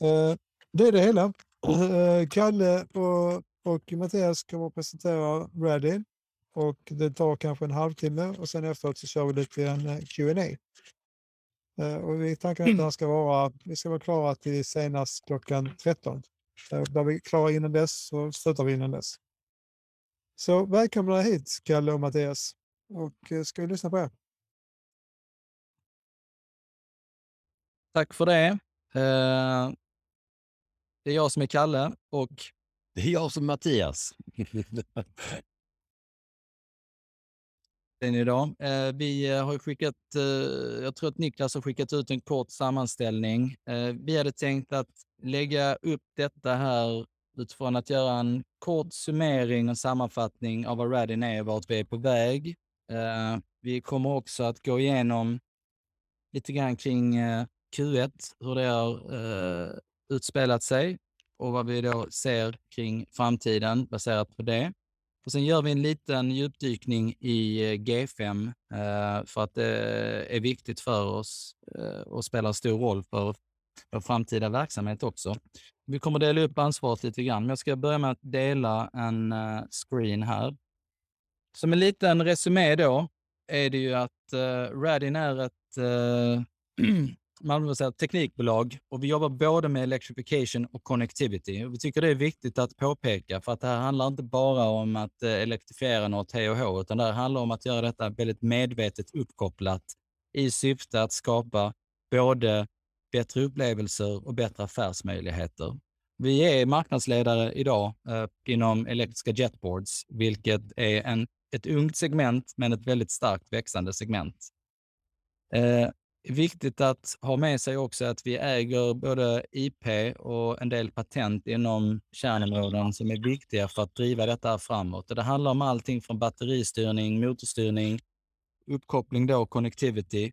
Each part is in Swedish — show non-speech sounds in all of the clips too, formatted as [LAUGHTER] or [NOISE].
Eh, det är det hela. Eh, Kalle och, och Mattias kommer att presentera Ready och det tar kanske en halvtimme och sen efteråt så kör vi lite en eh, Q&A. Och vi tänker att det ska vara, vi ska vara klara till senast klockan 13. Där vi är klara innan dess så slutar vi innan dess. Så välkomna hit Kalle och Mattias och ska vi lyssna på er. Tack för det. Det är jag som är Kalle och det är jag som är Mattias. Den idag. Vi har skickat, jag tror att Niklas har skickat ut en kort sammanställning. Vi hade tänkt att lägga upp detta här utifrån att göra en kort summering och sammanfattning av vad Radin är och vart vi är på väg. Vi kommer också att gå igenom lite grann kring Q1, hur det har utspelat sig och vad vi då ser kring framtiden baserat på det. Och sen gör vi en liten djupdykning i eh, G5 eh, för att det är viktigt för oss eh, och spelar stor roll för vår framtida verksamhet också. Vi kommer dela upp ansvaret lite grann, men jag ska börja med att dela en screen här. Som en liten resumé då är det ju att Radin är ett [CLEARS THROAT] Malmöbaserat teknikbolag och vi jobbar både med electrification och connectivity. Vi tycker det är viktigt att påpeka för att det här handlar inte bara om att eh, elektrifiera något hej och hå, utan det här handlar om att göra detta väldigt medvetet uppkopplat i syfte att skapa både bättre upplevelser och bättre affärsmöjligheter. Vi är marknadsledare idag eh, inom elektriska jetboards, vilket är ett ungt segment, men ett väldigt starkt växande segment. Eh, Viktigt att ha med sig också att vi äger både IP och en del patent inom kärnområden som är viktiga för att driva detta framåt. Det handlar om allting från batteristyrning, motorstyrning, uppkoppling då, connectivity,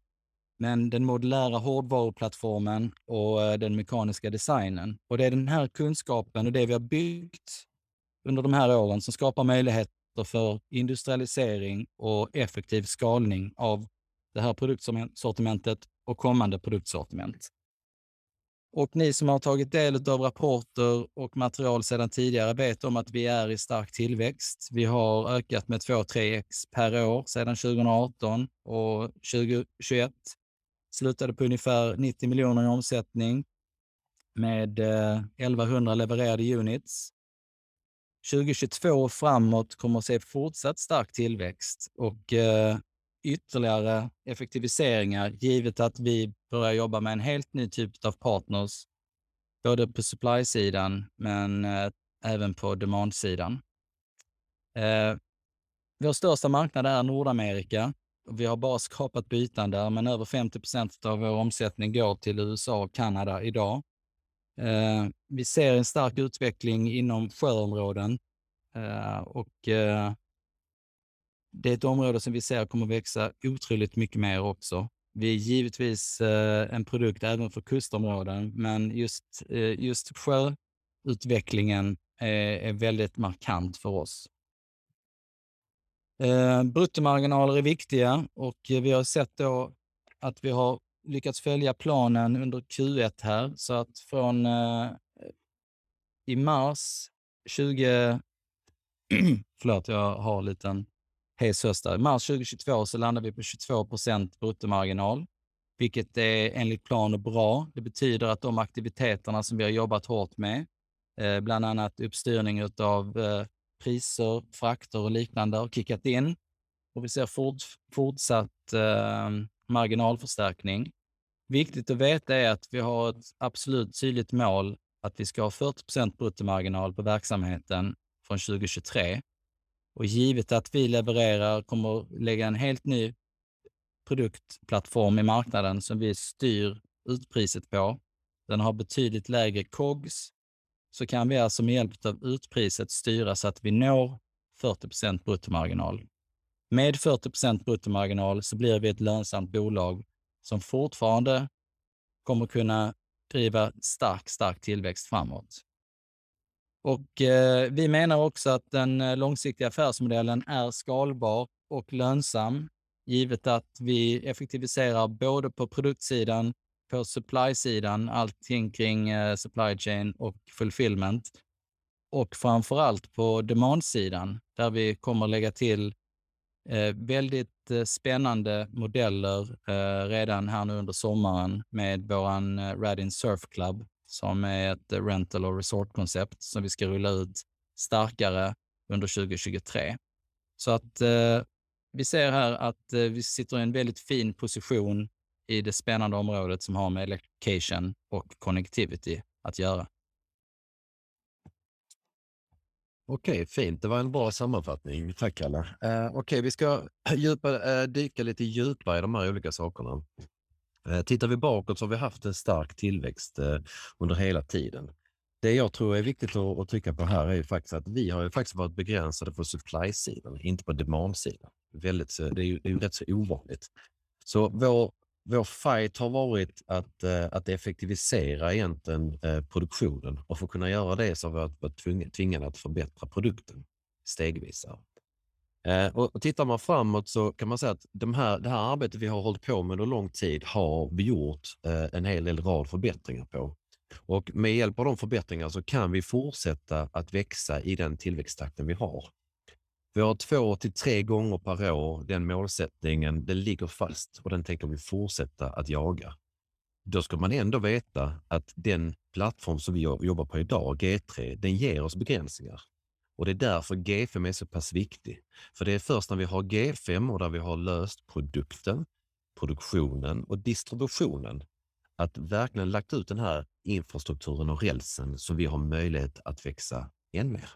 men den modulära hårdvaruplattformen och eh, den mekaniska designen. Och Det är den här kunskapen och det vi har byggt under de här åren som skapar möjligheter för industrialisering och effektiv skalning av det här produktsortimentet och kommande produktsortiment. Och Ni som har tagit del av rapporter och material sedan tidigare vet om att vi är i stark tillväxt. Vi har ökat med 2-3x per år sedan 2018 och 2021 slutade på ungefär 90 miljoner i omsättning med eh, 1,100 levererade units. 2022 och framåt kommer att se fortsatt stark tillväxt och eh, ytterligare effektiviseringar givet att vi börjar jobba med en helt ny typ av partners, både på supply-sidan men eh, även på demand-sidan. Eh, vår största marknad är Nordamerika vi har bara skapat bytan där, men över 50 procent av vår omsättning går till USA och Kanada idag. Eh, vi ser en stark utveckling inom sjöområden och det är ett område som vi ser kommer växa otroligt mycket mer också. Vi är givetvis eh, en produkt även för kustområden, men just eh, sjöutvecklingen eh, är väldigt markant för oss. Bruttomarginaler är viktiga och vi har sett då att vi har lyckats följa planen under Q1 här. Så att från i mars 20, [CLEARS THROAT] förlåt, jag har en liten hes röst. I mars 2022 så landar vi på 22 procent bruttomarginal, vilket är enligt plan bra. Det betyder att de aktiviteterna som vi har jobbat hårt med, eh, bland annat uppstyrning av eh, priser, frakter och liknande, har kickat in och vi ser fortsatt ehm, marginalförstärkning. Viktigt att veta är att vi har ett absolut tydligt mål att vi ska ha 40% bruttomarginal på verksamheten från 2023. Och Givet att vi levererar, kommer att lägga en helt ny produktplattform i marknaden som vi styr utpriset på. Den har betydligt lägre COGS, så kan vi alltså med hjälp av utpriset styra så att vi når 40% bruttomarginal. Med 40% bruttomarginal så blir vi ett lönsamt bolag som fortfarande kommer kunna driva stark, stark tillväxt framåt. Eh, vi menar också att den eh, långsiktiga affärsmodellen är skalbar och lönsam, givet att vi effektiviserar både på produktsidan, på supply-sidan, allting kring eh, supply chain och fulfillment. Och framför allt på demand-sidan där vi kommer lägga till eh, väldigt eh, spännande modeller eh, redan här nu under sommaren med våran eh, Radin Surf Club som är ett rental och resortkoncept som vi ska rulla ut starkare under 2023. Så att eh, vi ser här att eh, vi sitter i en väldigt fin position i det spännande området som har med electrification och connectivity att göra. Okej, fint. Det var en bra sammanfattning. Tack, Kalle. Eh, Okej, vi ska [CLEARS THROAT] djupa, eh, dyka lite djupare i de här olika sakerna. Eh, tittar vi bakåt så har vi haft en stark tillväxt eh, under hela tiden. Det jag tror är viktigt att, att trycka på här är ju faktiskt att vi har ju faktiskt varit begränsade på supply-sidan, inte på demand-sidan. Väldigt, det är ju, det är ju rätt så ovanligt. Så vår, vår fight har varit att, eh, att effektivisera egentligen produktionen och för att kunna göra det så har vi varit- tvingade att förbättra produkten stegvis. Eh, och, och tittar man framåt så kan man säga att de här, det här arbetet vi har hållit på med under lång tid har vi gjort eh, en hel del rad förbättringar på. Och med hjälp av de förbättringarna så kan vi fortsätta att växa i den tillväxttakten vi har. Vi har två till tre gånger per år. Den målsättningen, den ligger fast och den tänker vi fortsätta att jaga. Då ska man ändå veta att den plattform som vi jobbar på idag, G3, den ger oss begränsningar. Och det är därför G5 är så pass viktig. För det är först när vi har G5 och där vi har löst produkten, produktionen och distributionen att verkligen lagt ut den här infrastrukturen och rälsen så vi har möjlighet att växa än mer.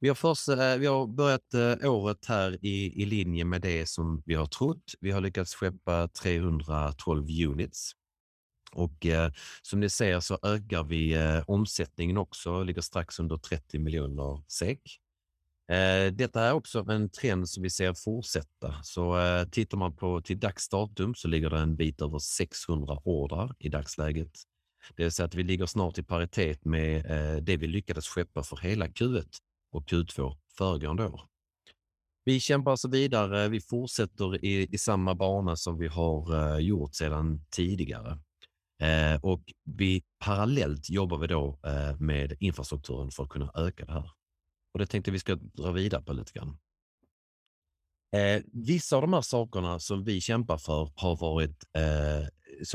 Vi har, först, eh, vi har börjat eh, året här i, i linje med det som vi har trott. Vi har lyckats skeppa 312 units. Och eh, som ni ser så ökar vi eh, omsättningen också, ligger strax under 30 miljoner SEK. Eh, detta är också en trend som vi ser fortsätta. Så eh, tittar man på till dags datum så ligger det en bit över 600 ordrar i dagsläget. Det vill säga att vi ligger snart i paritet med eh, det vi lyckades skeppa för hela Q1 och Q2 föregående år. Vi kämpar alltså vidare. Vi fortsätter i, i samma bana som vi har eh, gjort sedan tidigare. Eh, och vi parallellt jobbar vi då eh, med infrastrukturen för att kunna öka det här. Och det tänkte vi ska dra vidare på lite grann. Eh, vissa av de här sakerna som vi kämpar för har varit, eh,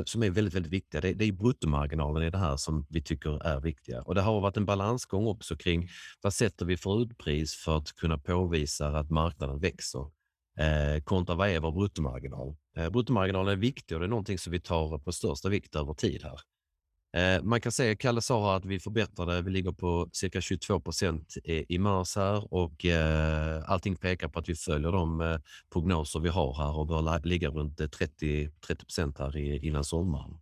som är väldigt, väldigt viktiga. Det, det är bruttomarginalen i det här som vi tycker är viktiga. Och det har varit en balansgång också kring vad sätter vi för utpris för att kunna påvisa att marknaden växer eh, kontra vad är vår bruttomarginal. Eh, bruttomarginalen är viktig och det är någonting som vi tar på största vikt över tid här. Eh, man kan säga, Kalle sa här att vi förbättrade, vi ligger på cirka 22 procent i, mars här och eh, allting pekar på att vi följer de prognoser vi har här och bör ligga runt 30 procent här innan sommaren.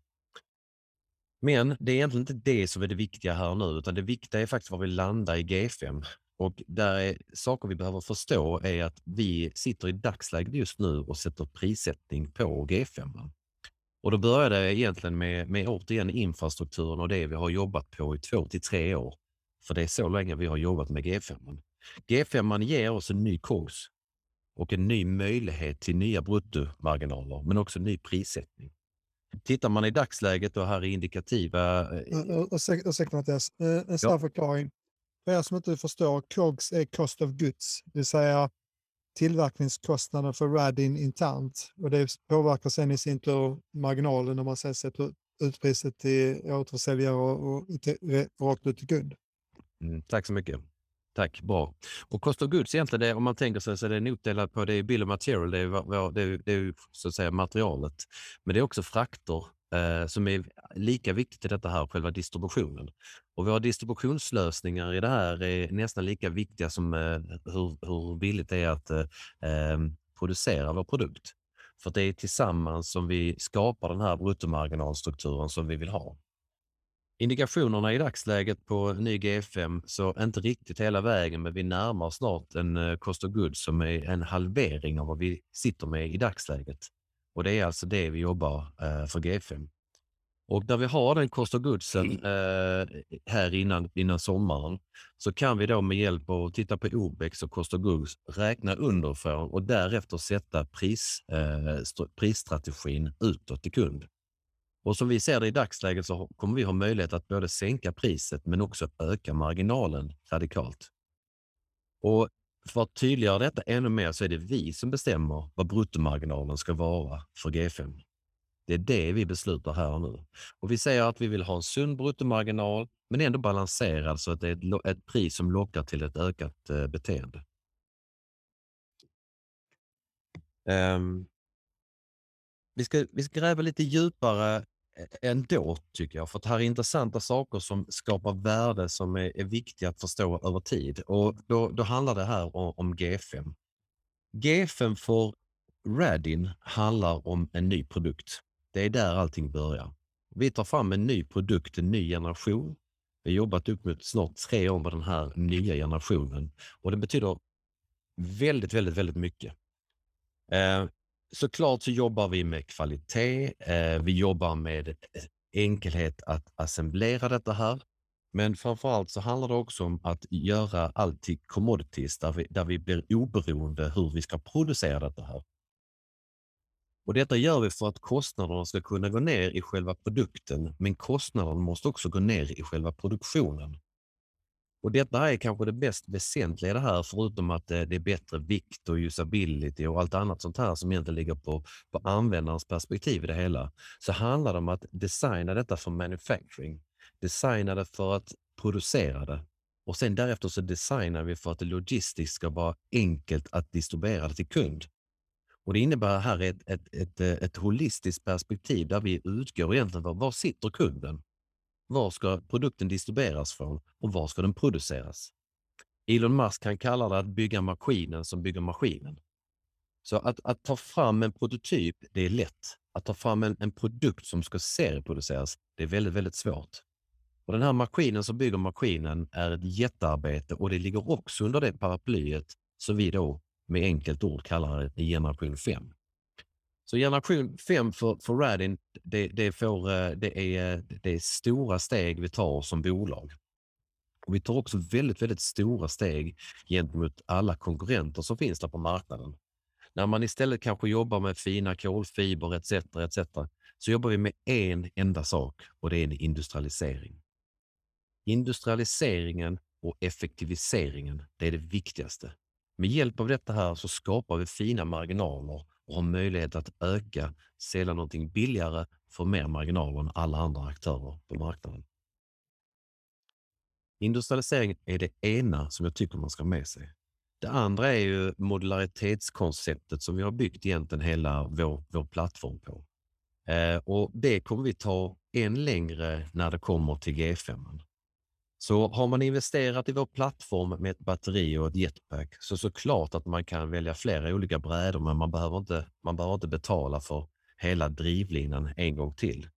Men det är egentligen inte det som är det viktiga här nu, utan det viktiga är faktiskt var vi landar i G5. Och där är saker vi behöver förstå är att vi sitter i dagsläget just nu och sätter prissättning på G5. Och då börjar det egentligen med, med återigen infrastrukturen och det vi har jobbat på i två till tre år. För det är så länge vi har jobbat med G5. G5 ger oss en ny kurs och en ny möjlighet till nya bruttomarginaler, men också ny prissättning. Tittar man i dagsläget och här är indikativa eh, Ur- ur- ursäk- Ursäkta Mattias, Eh, en snabb förklaring. För er som inte förstår, COGS är cost of goods, det vill säga tillverkningskostnaden för Radin internt. Och det påverkar sen i sin tur marginalen när man sen sätter ut priset till återförsäljare och, och till, rakt ut till kund. Mm, tack så mycket. Tack, bra. Och cost of goods egentligen, det, om man tänker sig så är det en uppdelat på det är bill of material, det är, det är, det är ju så att säga materialet. Men det är också frakter eh, som är lika viktigt i detta här, själva distributionen. Och våra distributionslösningar i det här är nästan lika viktiga som eh, hur, hur billigt det är att eh, eh producera vår produkt. För det är tillsammans som vi skapar den här bruttomarginalstrukturen som vi vill ha. Indikationerna i dagsläget på ny G5 så inte riktigt hela vägen, men vi närmar oss snart en eh, cost of goods som är en halvering av vad vi sitter med i dagsläget. Och det är alltså det vi jobbar eh, för G5. Och när vi har den cost of goodsen eh, här innan, innan sommaren så kan vi då med hjälp av att titta på OBEX och cost of goods räkna underifrån och därefter sätta pris, eh, st- prisstrategin utåt till kund. Och som vi ser det i dagsläget så kommer vi ha möjlighet att både sänka priset men också öka marginalen radikalt. Och för att tydliggöra detta ännu mer så är det vi som bestämmer vad bruttomarginalen ska vara för G5. Det är det vi beslutar här och nu. Och vi säger att vi vill ha en sund bruttomarginal men ändå balanserad så att det är ett, ett pris som lockar till ett ökat eh, beteende. Um, vi, ska, vi ska gräva lite djupare ändå tycker jag, för det här är intressanta saker som skapar värde som är, är viktiga att förstå över tid. Och då, då handlar det här om, om G5. G5 för Radin handlar om en ny produkt. Det är där allting börjar. Vi tar fram en ny produkt, en ny generation. Vi har jobbat upp mot snart tre år med den här nya generationen och det betyder väldigt, väldigt, väldigt mycket. Eh, såklart så jobbar vi med kvalitet. Eh, vi jobbar med eh, enkelhet att assemblera detta här. Men framförallt så handlar det också om att göra allt till commodities där vi, där vi blir oberoende hur vi ska producera detta här. Och Detta gör vi för att kostnaderna ska kunna gå ner i själva produkten, men kostnaderna måste också gå ner i själva produktionen. Och Detta är kanske det mest väsentliga i det här, förutom att eh, det är bättre vikt och usability och allt annat sånt här som egentligen ligger på, på användarens perspektiv i det hela, så handlar det om att designa detta för manufacturing. Designa det för att producera det och sen därefter så designar vi för att det logistiskt ska vara enkelt att distribuera det till kund. Och Det innebär här ett, ett, ett, eh, ett holistiskt perspektiv där vi utgår egentligen från var sitter kunden? Var ska produkten distribueras från och var ska den produceras? Elon Musk kan kalla det att bygga maskinen som bygger maskinen. Så att, att ta fram en prototyp, det är lätt. Att ta fram en, en produkt som ska serieproduceras, det är väldigt, väldigt svårt. Och Den här maskinen som bygger maskinen är ett jättearbete och det ligger också under det paraplyet som vi då med enkelt ord kallar det generation 5. Så generation 5 för, för Radin, det, det, får, eh, det, är, eh, det är stora steg vi tar som bolag. Och vi tar också väldigt, väldigt stora steg gentemot alla konkurrenter som finns där på marknaden. När man istället kanske jobbar med fina kolfiber etc. etc. så jobbar vi med en enda sak och det är en industrialisering. Industrialiseringen och effektiviseringen, det är det viktigaste. Med hjälp av detta här så skapar vi fina marginaler och har möjlighet att öka, sälja någonting billigare för mer marginaler än alla andra aktörer på marknaden. Industrialisering är det ena som jag tycker man ska ha med sig. Det andra är ju modularitetskonceptet som vi har byggt egentligen hela vår, vår plattform på. Eh, och Det kommer vi ta än längre när det kommer till G5. Så har man investerat i vår plattform med ett batteri och ett jetpack så såklart att man kan välja flera olika brädor men man behöver inte, man behöver inte betala för hela drivlinan en gång till.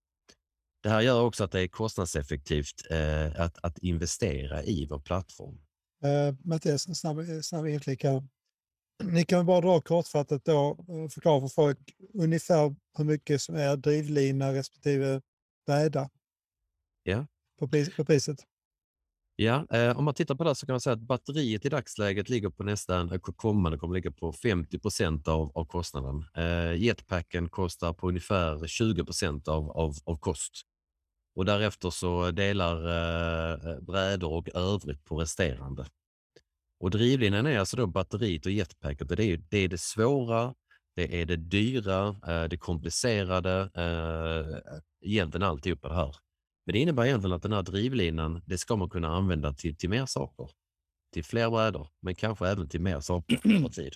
Det här gör också att det är kostnadseffektivt eh, att, att investera i vår plattform. Uh, Mattias, en snabb, snabb inflik här. Ni kan bara dra kortfattat då, eh, förklara för folk ungefär hur mycket som är drivlina respektive bräda ja. på, pris, på priset. Ja, eh, om man tittar på det så kan man säga att batteriet i dagsläget ligger på nästan, eh, kommande kommer ligga på 50 procent av, av kostnaden. Eh, jetpacken kostar på ungefär 20 procent av, av, av kost. Och därefter så delar eh, eh brädor och övrigt på resterande. Och drivlinan är alltså då batteriet och jetpacket. Det är, det är det svåra, det är det dyra, eh, det komplicerade, eh, eh egentligen alltihopa det här. Men det innebär egentligen att den här drivlinan, det ska man kunna använda till, till mer saker. Till fler brädor, men kanske även till mer saker [CLEARS THROAT] över tid.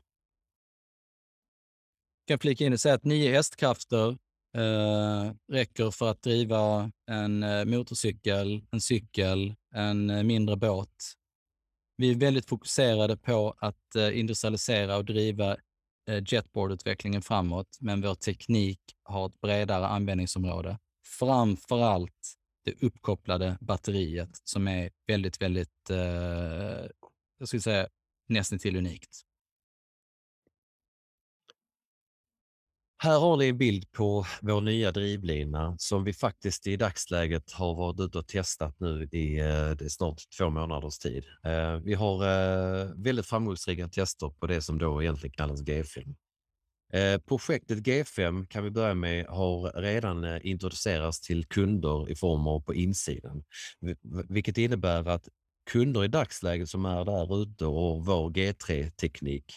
Jag kan flika in och säga att nio hästkrafter eh, räcker för att driva en eh, motorcykel, en cykel, en eh, mindre båt. Vi är väldigt fokuserade på att eh, industrialisera och driva jetboard-utvecklingen framåt, men vår teknik har ett bredare användningsområde. Framför allt det uppkopplade batteriet som är väldigt, väldigt, eh, jag skulle säga nästan till unikt. Här har ni en bild på vår nya drivlina som vi faktiskt i dagsläget har varit ute och testat nu i eh, snart två månaders tid. Eh, vi har eh, väldigt framgångsrika tester på det som då egentligen kallas G-film. Eh, projektet G5 kan vi börja med har redan eh, introducerats till kunder i form av på insidan. Vilket innebär att kunder i dagsläget som är där ute och vår G3-teknik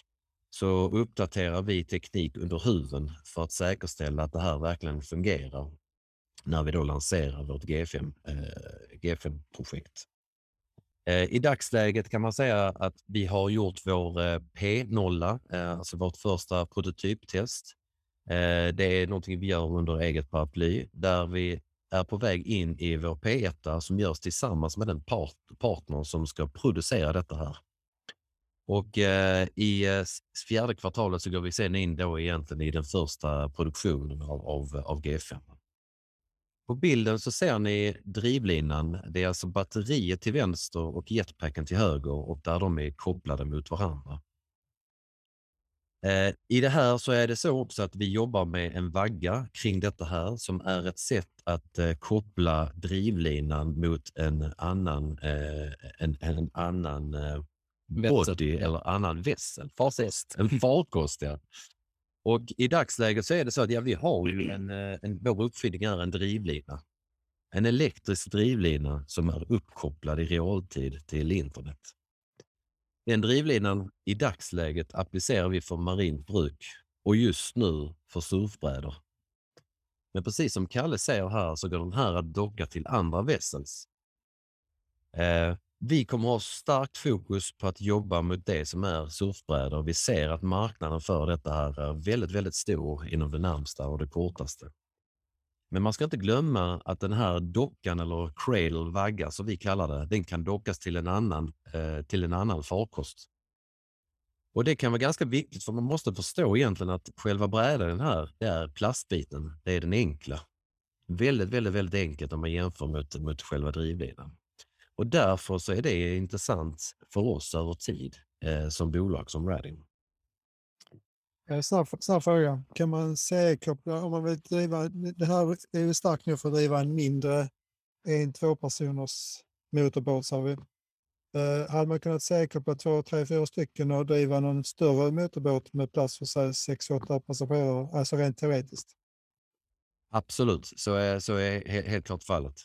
så uppdaterar vi teknik under huven för att säkerställa att det här verkligen fungerar när vi då lanserar vårt G5, eh, G5-projekt. Eh, I dagsläget kan man säga att vi har gjort vår eh, P0, eh, alltså vårt första prototyptest. Det är någonting vi gör under eget paraply där vi är på väg in i vår P1 som görs tillsammans med den part partner som ska producera detta här. Och eh, i fjärde kvartalet så går vi sen in då egentligen i den första produktionen av, av, av G5. På bilden så ser ni drivlinan. Det är alltså batteriet till vänster och jetpacken till höger och där de är kopplade mot varandra. Eh, I det här så är det så också att vi jobbar med en vagga kring detta här som är ett sätt att eh, koppla drivlinan mot en annan, eh, en, en annan body eller annan vässel. Farkost. En farkost, ja. Och i dagsläget så är det så att ja, vi har ju en, eh, en, vår uppfinning är en drivlina. En elektrisk drivlina som är uppkopplad i realtid till internet. Den drivlinan i dagsläget applicerar vi för marint bruk och just nu för surfbrädor. Men precis som Kalle säger här så går den här att docka till andra vessels. Eh, vi kommer ha starkt fokus på att jobba mot det som är surfbrädor. Vi ser att marknaden för detta här är väldigt, väldigt stor inom det närmsta och det kortaste. Men man ska inte glömma att den här dockan eller cradle, vagga som vi kallar det, den kan dockas till en annan, eh, till en annan farkost. Och det kan vara ganska viktigt för man måste förstå egentligen att själva brädan här, det är plastbiten, det är den enkla. Väldigt, väldigt, väldigt enkelt om man jämför mot, mot själva drivlinan. Och därför så är det intressant för oss över tid eh, som bolag som Radin. Eh, Snabb, snabb fråga. Kan man seriekoppla om man vill driva, det här är ju starkt nog för att driva en mindre en två personers motorbåt sa vi. Eh, hade man kunnat seriekoppla två, tre, fyra stycken och driva någon större motorbåt med plats för sig, sex, åtta passagerare, alltså rent teoretiskt? Absolut, så är, så är he- helt klart fallet.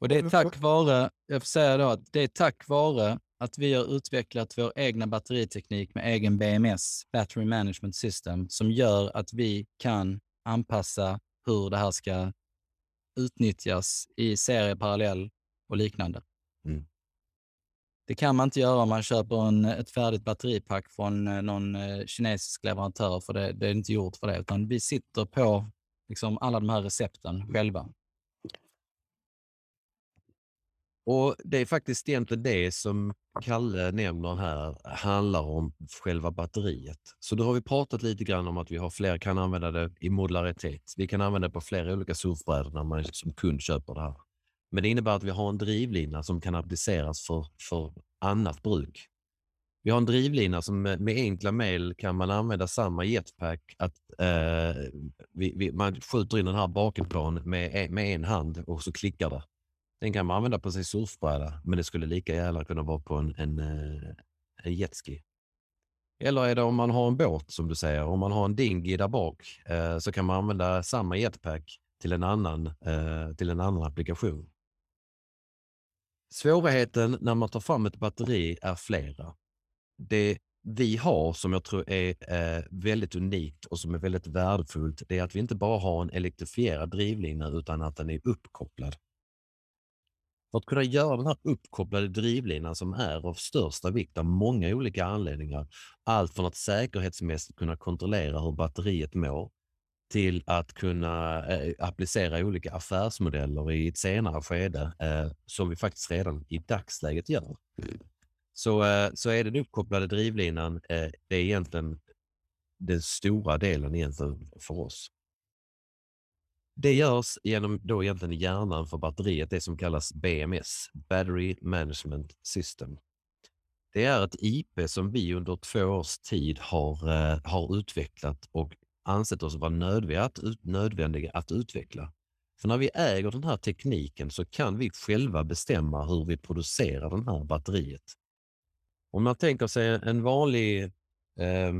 Och det är tack vare, jag får säga då att det är tack vare att vi har utvecklat vår egna batteriteknik med egen BMS, Battery Management System, som gör att vi kan anpassa hur det här ska utnyttjas i serie, parallell och liknande. Mm. Det kan man inte göra om man köper en, ett färdigt batteripack från eh, någon eh, kinesisk leverantör, för det, det är inte gjort för det, utan vi sitter på liksom, alla de här recepten själva. Och det är faktiskt egentligen det som Kalle nämner här handlar om själva batteriet. Så då har vi pratat lite grann om att vi har fler, kan använda det i modularitet. Vi kan använda det på flera olika surfbrädor när man som kund köper det här. Men det innebär att vi har en drivlina som kan appliceras för, för annat bruk. Vi har en drivlina som med, med enkla medel kan man använda samma jetpack. Att, eh, vi, vi, man skjuter in den här bakifrån med, med en hand och så klickar det. Den kan man använda på sin surfbräda, men det skulle lika gärna kunna vara på en, en, eh, en jetski. Eller är det om man har en båt som du säger, om man har en dinghy där bak eh, så kan man använda samma jetpack till en annan, eh, till en annan applikation. Svårigheten när man tar fram ett batteri är flera. Det vi har som jag tror är eh, väldigt unikt och som är väldigt värdefullt, det är att vi inte bara har en elektrifierad drivlina utan att den är uppkopplad. För att kunna göra den här uppkopplade drivlinan som är av största vikt av många olika anledningar, allt från att säkerhetsmässigt kunna kontrollera hur batteriet mår, till att kunna eh, applicera olika affärsmodeller i ett senare skede, eh, som vi faktiskt redan i dagsläget gör. Så, eh, så är den uppkopplade drivlinan, eh, det är egentligen den stora delen egentligen för oss. Det görs genom då egentligen hjärnan för batteriet, det som kallas BMS, Battery Management System. Det är ett IP som vi under två års tid har, eh, har utvecklat och ansett oss vara nödvändiga att, ut, nödvändiga att utveckla. För när vi äger den här tekniken så kan vi själva bestämma hur vi producerar det här batteriet. Om man tänker sig en vanlig, eh,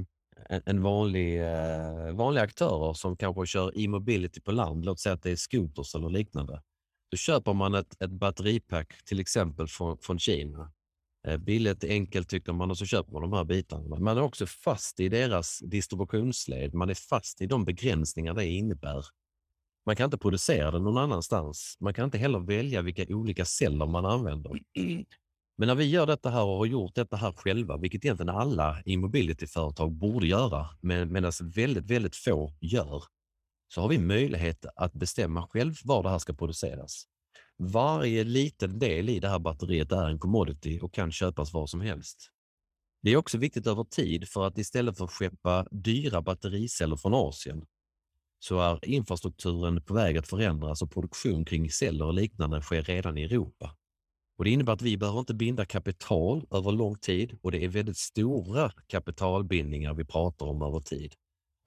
en, vanlig, eh, vanliga aktörer som kanske kör e-mobility på land, låt säga att det är scooters eller liknande. Då köper man ett, ett batteripack till exempel från, från Kina. Eh, billigt, enkelt tycker man och så köper man de här bitarna. Man är också fast i deras distributionsled. Man är fast i de begränsningar det innebär. Man kan inte producera det någon annanstans. Man kan inte heller välja vilka olika celler man använder. Men när vi gör detta här och har gjort detta här själva, vilket egentligen alla i mobilityföretag borde göra, men medan väldigt, väldigt få gör, så har vi möjlighet att bestämma själv var det här ska produceras. Varje liten del i det här batteriet är en commodity och kan köpas var som helst. Det är också viktigt över tid för att istället för att skeppa dyra battericeller från Asien så är infrastrukturen på väg att förändras och produktion kring celler och liknande sker redan i Europa. Och Det innebär att vi behöver inte binda kapital över lång tid och det är väldigt stora kapitalbindningar vi pratar om över tid.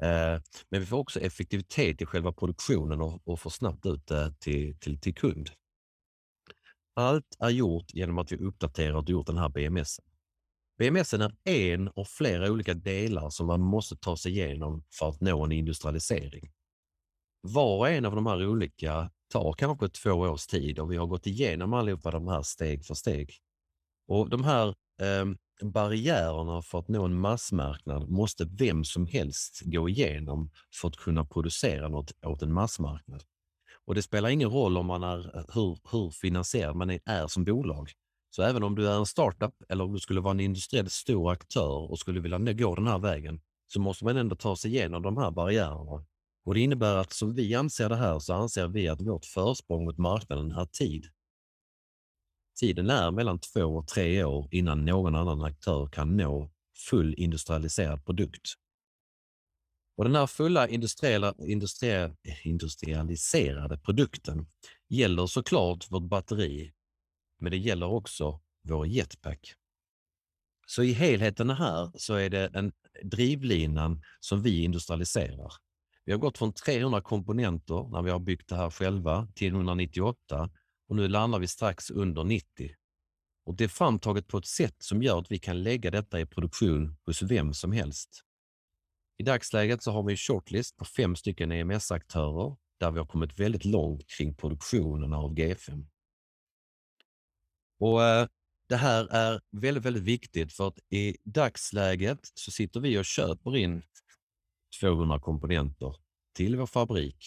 Eh, men vi får också effektivitet i själva produktionen och, och får snabbt ut det till, till, till kund. Allt är gjort genom att vi uppdaterat och gjort den här BMS. BMS är en av flera olika delar som man måste ta sig igenom för att nå en industrialisering. Var och en av de här olika tar kanske två års tid och vi har gått igenom allihopa de här steg för steg. Och de här eh, barriärerna för att nå en massmarknad måste vem som helst gå igenom för att kunna producera något åt en massmarknad. Och det spelar ingen roll om man är, hur, hur finansierad man är, är som bolag. Så även om du är en startup eller om du skulle vara en industriellt stor aktör och skulle vilja gå den här vägen så måste man ändå ta sig igenom de här barriärerna. Och Det innebär att som vi anser det här så anser vi att vårt försprång mot marknaden är tid. Tiden är mellan två och tre år innan någon annan aktör kan nå full industrialiserad produkt. Och Den här fulla industriella, industrie, industrialiserade produkten gäller såklart vårt batteri, men det gäller också vår jetpack. Så i helheten här så är det en drivlinan som vi industrialiserar. Vi har gått från 300 komponenter när vi har byggt det här själva till 198 och nu landar vi strax under 90. Och Det är framtaget på ett sätt som gör att vi kan lägga detta i produktion hos vem som helst. I dagsläget så har vi en shortlist på fem stycken EMS-aktörer där vi har kommit väldigt långt kring produktionen av G5. Och eh, Det här är väldigt, väldigt viktigt för att i dagsläget så sitter vi och köper in 200 komponenter till vår fabrik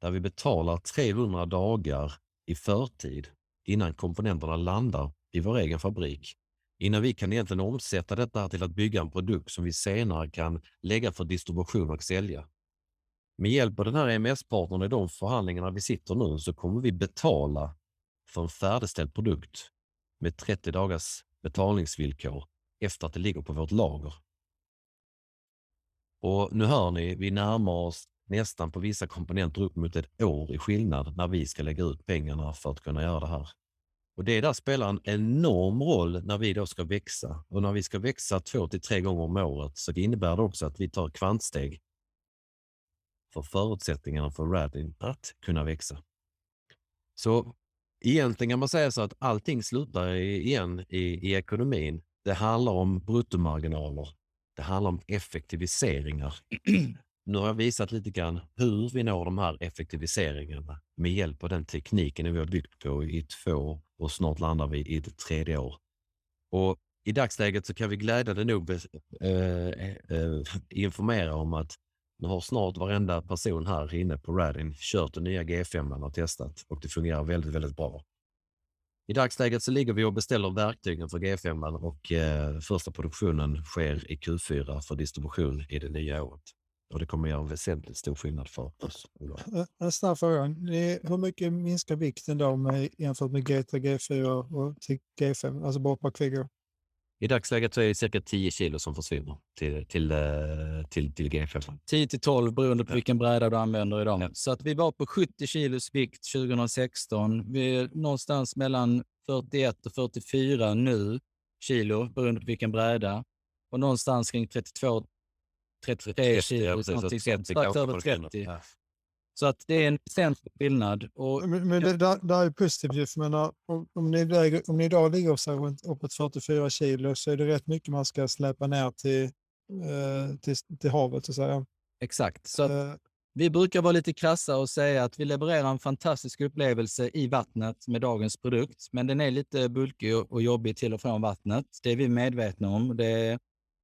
där vi betalar 300 dagar i förtid innan komponenterna landar i vår egen fabrik. Innan vi kan egentligen omsätta detta till att bygga en produkt som vi senare kan lägga för distribution och sälja. Med hjälp av den här EMS-partnern i de förhandlingarna vi sitter nu så kommer vi betala för en färdigställd produkt med 30 dagars betalningsvillkor efter att det ligger på vårt lager. Och nu hör ni, vi närmar oss nästan på vissa komponenter upp mot ett år i skillnad när vi ska lägga ut pengarna för att kunna göra det här. Och Det där spelar en enorm roll när vi då ska växa. Och när vi ska växa två till tre gånger om året så det innebär det också att vi tar kvantsteg för förutsättningarna för Radin att kunna växa. Så egentligen kan man säga så att allting slutar igen i, i ekonomin. Det handlar om bruttomarginaler. Det handlar om effektiviseringar. Nu har jag visat lite grann hur vi når de här effektiviseringarna med hjälp av den tekniken vi har byggt på i två och snart landar vi i det tredje år. Och I dagsläget så kan vi glädjande nog äh, äh, informera om att nu har snart varenda person här inne på Radin kört den nya G5 och testat och det fungerar väldigt, väldigt bra. I dagsläget så ligger vi och beställer verktygen för G5 och eh, första produktionen sker i Q4 för distribution i det nya året. Och det kommer göra en väsentligt stor skillnad för oss. Eh, en snabb fråga. Hur mycket minskar vikten då med, jämfört med G3, G4 och till G5, alltså bara per kvigger? I dagsläget så är det cirka 10 kilo som försvinner till, till, eh, till, till G5. 10 till 12 beroende på vilken bräda du använder idag. Ja. Så att vi var på 70 kilos vikt 2016. Vi är någonstans mellan 41 och 44 nu kilo beroende på vilken bräda. Och någonstans kring 32 33 kilo, strax över 30. Ja. Så att det är en väsentlig skillnad. Och, men men det, där, där är positivt. Men om, om, ni lägger, om ni idag ligger så runt uppåt 44 kilo så är det rätt mycket man ska släppa ner till eh, till, till havet så att säga. Exakt. Så Eh, vi brukar vara lite krassa och säga att vi levererar en fantastisk upplevelse i vattnet med dagens produkt, men den är lite bulkig och och jobbig till och från vattnet. Det är vi medvetna om. Det är,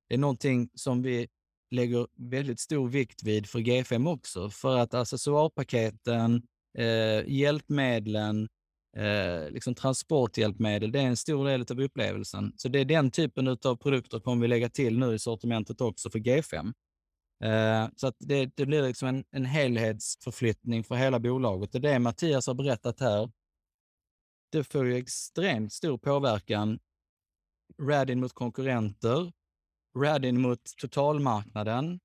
det är någonting som vi lägger väldigt stor vikt vid för G5 också, för att accessoarpaketen, eh, hjälpmedlen, eh, liksom transporthjälpmedel, det är en stor del av upplevelsen. Så det är den typen av produkter kommer vi lägga till nu i sortimentet också för G5. Eh, så att det, det blir liksom en, en helhetsförflyttning för hela bolaget. Det är det Mattias har berättat här. Det får ju extremt stor påverkan. Radin mot konkurrenter, Radin mot totalmarknaden.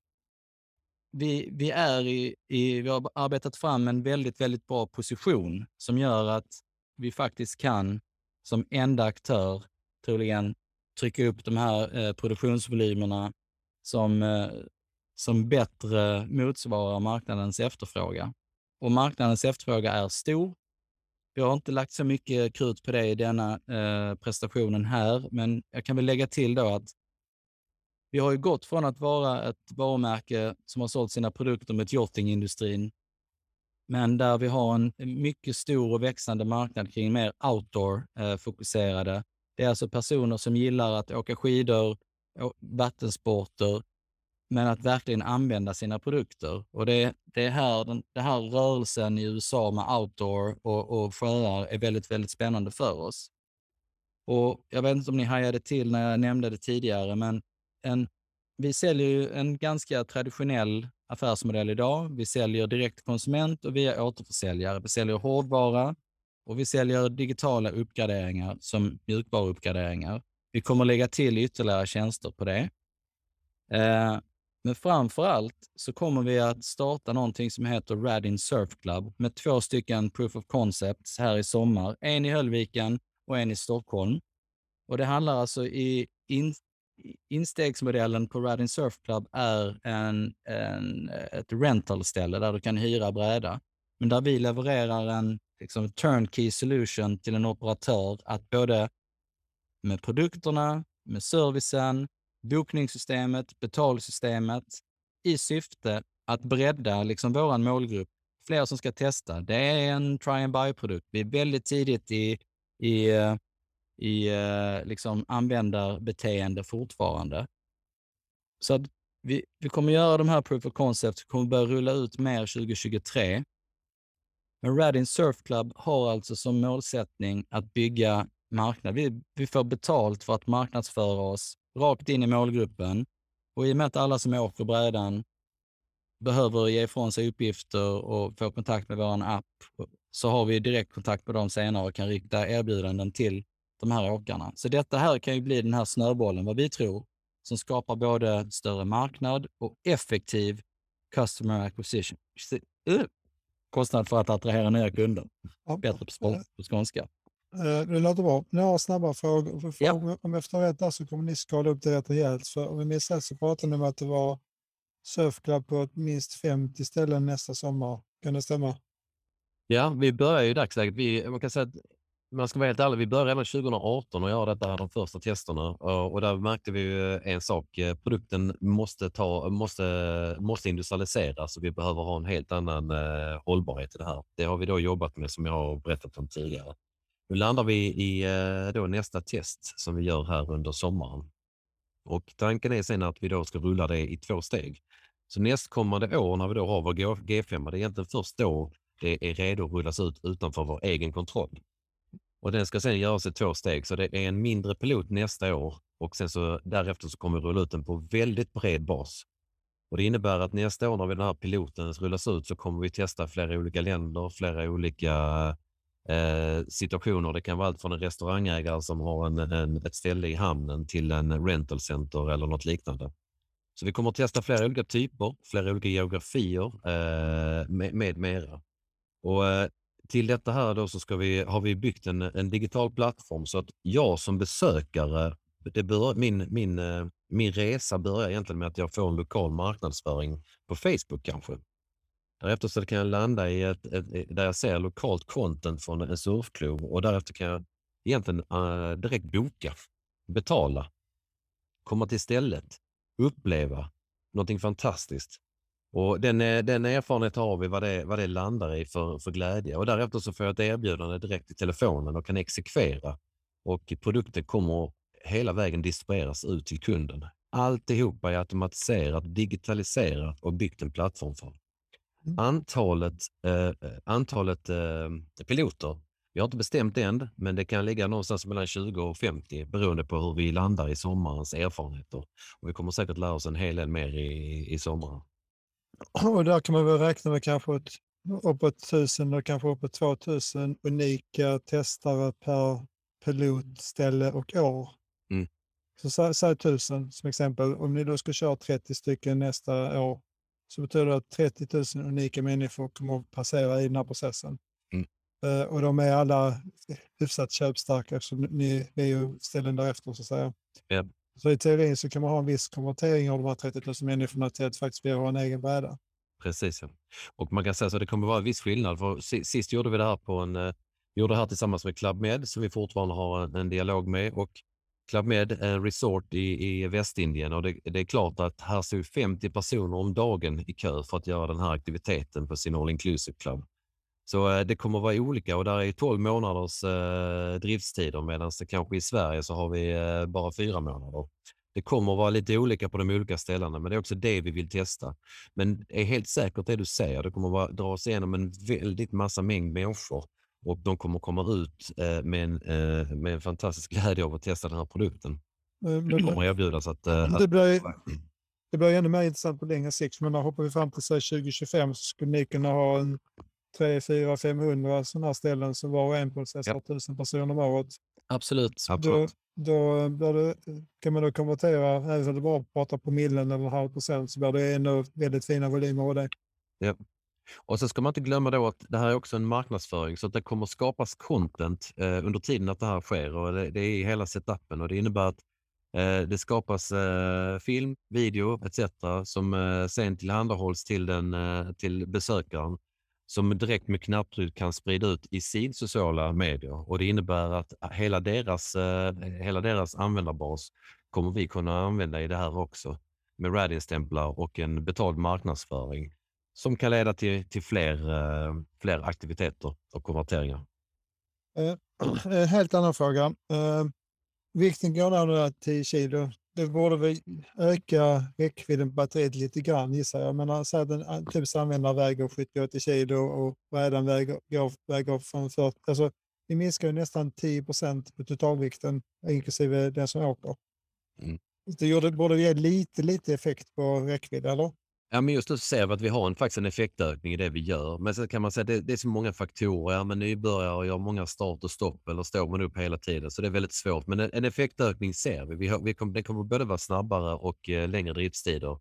Vi, vi, är i, i, vi har arbetat fram en väldigt, väldigt bra position som gör att vi faktiskt kan som enda aktör troligen trycka upp de här eh, produktionsvolymerna som, eh, som bättre motsvarar marknadens efterfrågan. Och marknadens efterfrågan är stor. Vi har inte lagt så mycket krut på det i denna eh, prestationen här, men jag kan väl lägga till då att vi har ju gått från att vara ett varumärke som har sålt sina produkter med yachtingindustrin, men där vi har en mycket stor och växande marknad kring mer outdoor-fokuserade. Eh, det är alltså personer som gillar att åka skidor, vattensporter, men att verkligen använda sina produkter. Och det, det är här den den här rörelsen i USA med outdoor och, och sjöar är väldigt, väldigt spännande för oss. Och jag vet inte om ni hajade till när jag nämnde det tidigare, men en, vi säljer ju en ganska traditionell affärsmodell idag. Vi säljer direkt till konsument och via återförsäljare. Vi säljer hårdvara och vi säljer digitala uppgraderingar som mjukvaruuppgraderingar. Vi kommer lägga till ytterligare tjänster på det. Eh, men framför allt så kommer vi att starta någonting som heter Radin Surf Club med två stycken proof of concepts här i sommar. En i Höllviken och en i Stockholm. Och det handlar alltså i in, instegsmodellen på Radin Surf Club är en, en, ett rentalställe där du kan hyra bräda. Men där vi levererar en liksom, turnkey solution till en operatör att både med produkterna, med servicen, bokningssystemet, betalsystemet i syfte att bredda liksom vår målgrupp. Fler som ska testa. Det är en try and buy-produkt. Vi är väldigt tidigt i, i, eh, i eh, liksom användarbeteende fortfarande. Så att vi, vi kommer göra de här proof of concept, vi kommer börja rulla ut mer 2023. Men Radin Surf Club har alltså som målsättning att bygga marknad. Vi, vi får betalt för att marknadsföra oss rakt in i målgruppen. Och i och med att alla som åker brädan behöver ge ifrån sig uppgifter och få kontakt med vår app så har vi direkt kontakt med dem senare och kan rikta erbjudanden till de här åkarna. Så detta här kan ju bli den här snöbollen, vad vi tror, som skapar både större marknad och effektiv customer acquisition. Uh, kostnad för att attrahera nya kunder. ja, Bättre på, på skånska. eh, det låter bra. Några snabba frågor. Ja. om, jag förstår rätt där så kommer ni skala upp det rätt rejält. För om vi minns rätt så pratade ni om att det var surfklubb på ett minst 50 ställen nästa sommar. Kan det stämma? Ja, vi börjar ju i dagsläget. Vi, man kan säga att man ska vara helt ärlig, vi började redan 2018 och göra detta här, de första testerna och, där märkte vi ju eh, en sak. Eh, produkten måste, ta, måste, måste industrialiseras och vi behöver ha en helt annan eh, hållbarhet i det här. Det har vi då jobbat med som jag har berättat om tidigare. Nu landar vi i eh, då nästa test som vi gör här under sommaren. Och tanken är sen att vi då ska rulla det i två steg. Så nästkommande år när vi då har vår G5, det är egentligen först då det är redo att rullas ut utanför vår egen kontroll. Och den ska sen göras i två steg, så det är en mindre pilot nästa år och sen så därefter så kommer vi rulla ut den på väldigt bred bas. Och det innebär att nästa år när vi den här piloten rullas ut så kommer vi testa flera olika länder, flera olika eh, situationer. Det kan vara allt från en restaurangägare som har en, en, ett ställe i hamnen till en rental center eller något liknande. Så vi kommer att testa flera olika typer, flera olika geografier eh, med, med mera. Och eh, till detta här då så ska vi, har vi byggt en, en digital plattform så att jag som besökare, det bör, min, min, eh, min resa börjar egentligen med att jag får en lokal marknadsföring på Facebook kanske. Därefter så kan jag landa i ett, ett, där jag ser lokalt content från en surfklubb och därefter kan jag egentligen äh, direkt boka, betala, komma till stället, uppleva någonting fantastiskt. Och den, eh, den erfarenheten har vi vad det, vad det landar i för, för glädje. Och därefter så får jag ett erbjudande direkt i telefonen och kan exekvera. Och produkten kommer hela vägen distribueras ut till kunden. Alltihopa är automatiserat, digitaliserat och byggt en plattform för. Mm. Antalet, eh, antalet eh, piloter, vi har inte bestämt än, men det kan ligga någonstans mellan 20 och 50 beroende på hur vi landar i sommarens erfarenheter. Och vi kommer säkert lära oss en hel del mer i, i sommaren. Och där kan man väl räkna med kanske ett, uppåt 1000 och kanske uppåt 2000 unika testare per pilotställe och år. Mm. Så sä- säg 1000 som exempel. Om ni då ska köra 30 stycken nästa år så betyder det att 30 000 unika människor kommer att passera i den här processen. Mm. Eh, och de är alla hyfsat köpstarka eftersom ni ni är ju ställen därefter så att säga. Ja. Så i teorin så kan man ha en viss konvertering av de här 30 000 människorna till att faktiskt vilja ha en egen bräda. Precis. Ja. Och man kan säga så att det kommer vara en viss skillnad. För sist gjorde vi det här på en, eh, vi gjorde det här tillsammans med Club Med som vi fortfarande har en, en dialog med och Club Med är en resort i, i Västindien och det, det är klart att här stod 50 personer om dagen i kö för att göra den här aktiviteten på sin all inclusive club. Så eh, det kommer att vara olika och där är 12 månaders eh, driftstider medan det kanske i Sverige så har vi eh, bara fyra månader. Det kommer att vara lite olika på de olika ställena, men det är också det vi vill testa. Men det är helt säkert det du säger. Det kommer vara, dra sig igenom en väldigt massa mängd människor och de kommer komma ut eh, med, en, eh, med en fantastisk glädje av att testa den här produkten. Det kommer erbjudas att... Eh, Det blir, det blir ännu mer intressant på längre sikt. Men hoppar vi fram till säg 2025 så skulle ni kunna ha en 3, 4, 500 sådana här ställen som var och en processar Ja. 1000 personer om året. Absolut. Då, absolut. då blir det, kan man då konvertera, även om det bara pratar på millen eller halv procent, så blir det ändå väldigt fina volymer av det. Och så ska man inte glömma då att det här är också en marknadsföring så att det kommer skapas content eh, under tiden att det här sker och det, det är i hela setupen och det innebär att eh, det skapas eh, film, video etc. som eh, sen tillhandahålls till, den, eh, till besökaren som direkt med knapptryck kan sprida ut i sin sociala medier och det innebär att äh, hela deras, eh, hela deras användarbas kommer vi kunna använda i det här också med Radin-stämplar och en betald marknadsföring som kan leda till, till fler, eh, fler aktiviteter och konverteringar. Eh, [CLEARS THROAT] eh, helt annan fråga. Eh, vikten går ner nu 10 kilo. Det borde väl öka räckvidden på batteriet lite grann gissar jag. Men säg att en an- typisk användare väger 70-80 kilo och brädan väger, väger från 40. Alltså, vi minskar ju nästan 10 procent på totalvikten inklusive den som åker. Mm. Det borde ge lite, lite effekt på räckvidd, eller? Ja, men just nu ser vi att vi har en, faktiskt en effektökning i det vi gör. Men sen kan man säga att det, det är så många faktorer. Ja, men nybörjare gör många start och stopp eller står man upp hela tiden. Så det är väldigt svårt. Men en, en effektökning ser vi. vi, har, vi kommer, det kommer både vara snabbare och eh, längre driftstider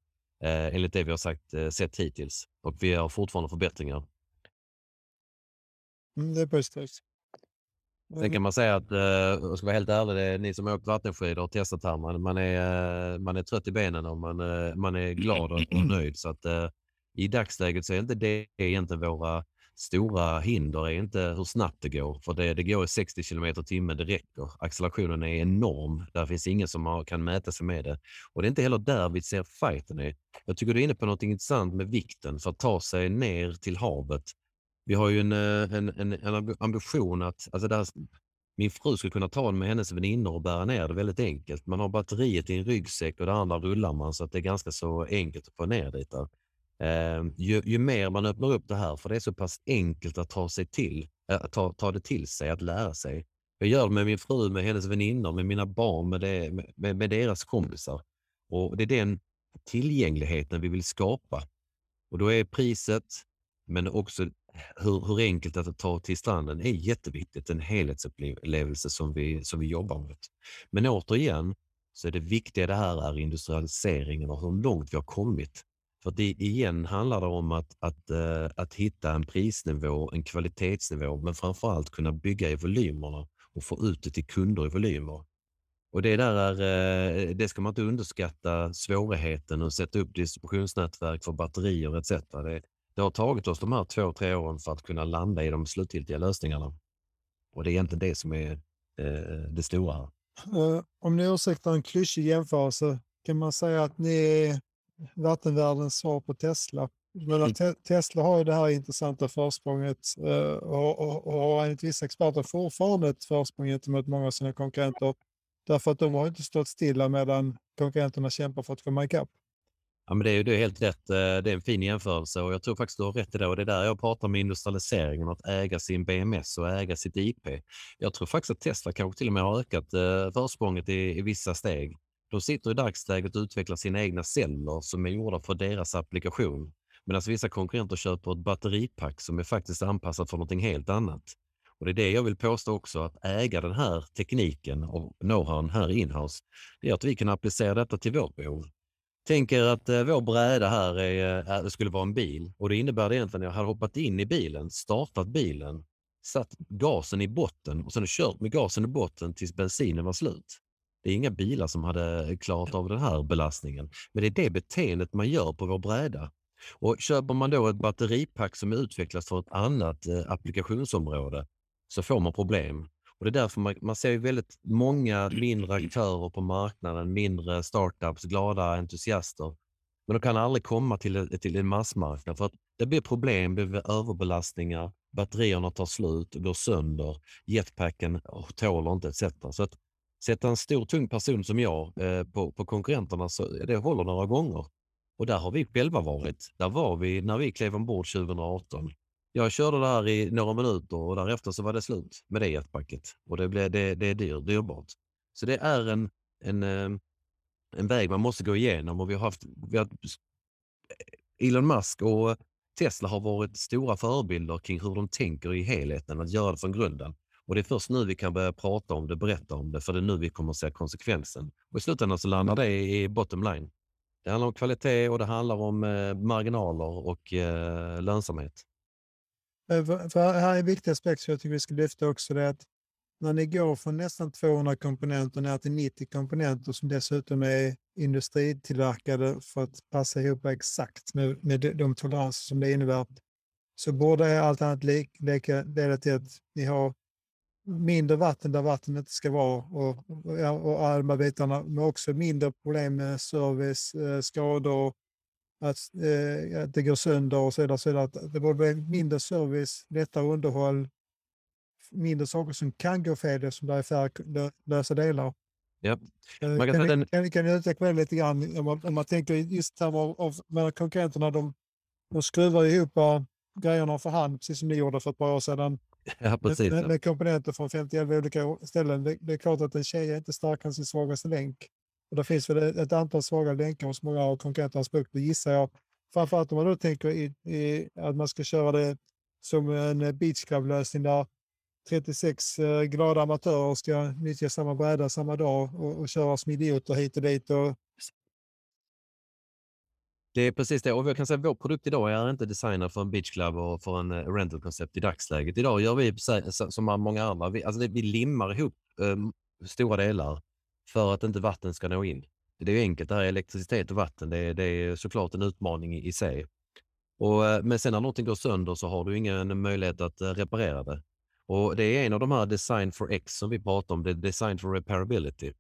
eh, enligt det vi har sagt, eh, sett hittills. Och vi har fortfarande förbättringar. Mm, det är positivt. Sen kan man säga att, eh, jag ska vara helt ärlig, det är ni som har åkt vattenskidor och testat här, man, man, är, eh, man är trött i benen och man, eh, man är glad och, och nöjd. Så att eh, i dagsläget så är inte det egentligen våra stora hinder, är inte hur snabbt det går. För det, det går i 60 km timmen, det räcker. Accelerationen är enorm. Där finns ingen som har, kan mäta sig med det. Och det är inte heller där vi ser fighten är. Jag tycker du är inne på något intressant med vikten för att ta sig ner till havet vi har ju en, eh, en, en, en ambition att, alltså där, min fru skulle kunna ta den med hennes väninnor och bära ner det väldigt enkelt. Man har batteriet i en ryggsäck och det andra rullar man så att det är ganska så enkelt att få ner dit. där. Eh, ju, ju mer man öppnar upp det här, för det är så pass enkelt att ta, sig till, äh, ta, ta det till sig, att lära sig. Jag gör det med min fru, med hennes väninnor, med mina barn, med, det, med, med deras kompisar. Och Det är den tillgängligheten vi vill skapa. Och då är priset, men också hur, hur enkelt att ta till stranden är jätteviktigt. En helhetsupplevelse som vi, som vi jobbar med. Men återigen så är det viktiga det här är industrialiseringen och hur långt vi har kommit. För det igen handlar det om att, att, eh, att hitta en prisnivå, en kvalitetsnivå, men framför allt kunna bygga i volymerna och få ut det till kunder i volymer. Och det där är, eh, det ska man inte underskatta svårigheten att sätta upp distributionsnätverk för batterier etc. Det, det har tagit oss de här två, tre åren för att kunna landa i de slutgiltiga lösningarna. Och det är egentligen det som är eh, det stora. här. Eh, om ni ursäktar en klyschig jämförelse kan man säga att ni är vattenvärldens svar på Tesla. Men te Tesla har ju det här intressanta försprånget eh, och, och, och har enligt vissa experter fortfarande ett försprång gentemot många av sina konkurrenter. Därför att de har inte stått stilla medan konkurrenterna kämpar för att komma ikapp. Ja, men det är ju det är helt rätt. Eh, det är en fin jämförelse och jag tror faktiskt du har rätt i det. Och det är där jag pratar om industrialiseringen, att äga sin BMS och äga sitt IP. Jag tror faktiskt att Tesla kanske till och med har ökat eh, försprånget i, i vissa steg. De sitter i dagsläget och utvecklar sina egna celler som är gjorda för deras applikation. Medan alltså vissa konkurrenter köper ett batteripack som är faktiskt anpassat för någonting helt annat. Och det är det jag vill påstå också, att äga den här tekniken och know-howen här inhouse, det är att vi kan applicera detta till vårt behov. Tänk er att eh, vår bräda här är, eh, är, skulle vara en bil och det innebär det egentligen att jag hade hoppat in i bilen, startat bilen, satt gasen i botten och sen kört med gasen i botten tills bensinen var slut. Det är inga bilar som hade klarat av den här belastningen, men det är det beteendet man gör på vår bräda. Och köper man då ett batteripack som är utvecklat för ett annat eh, applikationsområde så får man problem. Och det är därför man, man ser ju väldigt många [CLEARS THROAT] mindre aktörer på marknaden, mindre startups, glada entusiaster. Men de kan aldrig komma till, till en massmarknad för att det blir problem, det blir överbelastningar, batterierna tar slut, går sönder, jetpacken oh, tåler inte etc. Så att sätta en stor tung person som jag eh, på, på konkurrenterna, så det håller några gånger. Och där har vi själva varit. Där var vi när vi klev ombord 2018. Jag körde det här i några minuter och därefter så var det slut med det jetpacket. Och det, blev, det, det är dyr, dyrbart. Så det är en, en, ehm, en väg man måste gå igenom och vi har haft, vi har, Elon Musk och Tesla har varit stora förebilder kring hur de tänker i helheten, att göra det från grunden. Och det är först nu vi kan börja prata om det, berätta om det, för det är nu vi kommer att se konsekvensen. Och i slutändan så landar det i bottom line. Det handlar om kvalitet och det handlar om eh, marginaler och eh, lönsamhet. Eh, för, här är en viktig aspekt som jag tycker vi ska lyfta också. Det är att när ni går från nästan 200 komponenter ner till 90 komponenter som dessutom är industritillverkade för att passa ihop exakt med, med de- toleranser som det innebär. Så borde allt annat lika leda till att ni har mindre vatten där vatten inte ska vara och, och, och alla de här bitarna, men också mindre problem med service, eh, skador, att, eh, att det går sönder och så vidare. Så vidare. Att det borde bli mindre service, lättare underhåll, mindre saker som kan gå fel eftersom det är färre lösa delar. Ja. Eh, Man kan den- kan, kan ni utveckla det lite grann om man, om man tänker just termer av, av menar, konkurrenterna, de, de skruvar ihop eh, grejerna för hand, precis som ni gjorde för ett par år sedan. [LAUGHS] Ja, Med, precis. med, med komponenter från 51 olika ställen. Det, det är klart att en tjej är inte starkare än sin svagaste länk. Och det finns väl ett, antal svaga länkar hos många av konkurrenternas produkter gissar jag. Framförallt om man då tänker i, i att man ska köra det som en beachclub lösning där 36 eh, glada amatörer ska nyttja samma bräda samma dag och, och köra som idioter hit och dit. Och, Det är precis det. Och jag kan säga att vår produkt idag är inte designad för en beach club och för en eh, rental-koncept i dagsläget. Idag gör vi som många andra. Vi, alltså det, vi limmar ihop eh, stora delar för att inte vatten ska nå in. Det är ju enkelt, det här är elektricitet och vatten. Det, är- det är såklart en utmaning i, sig. Och, eh, men sen när någonting går sönder så har du ingen möjlighet att eh, reparera det. Och det är en av de här Design for X som vi pratar om, det är Design for Repairability.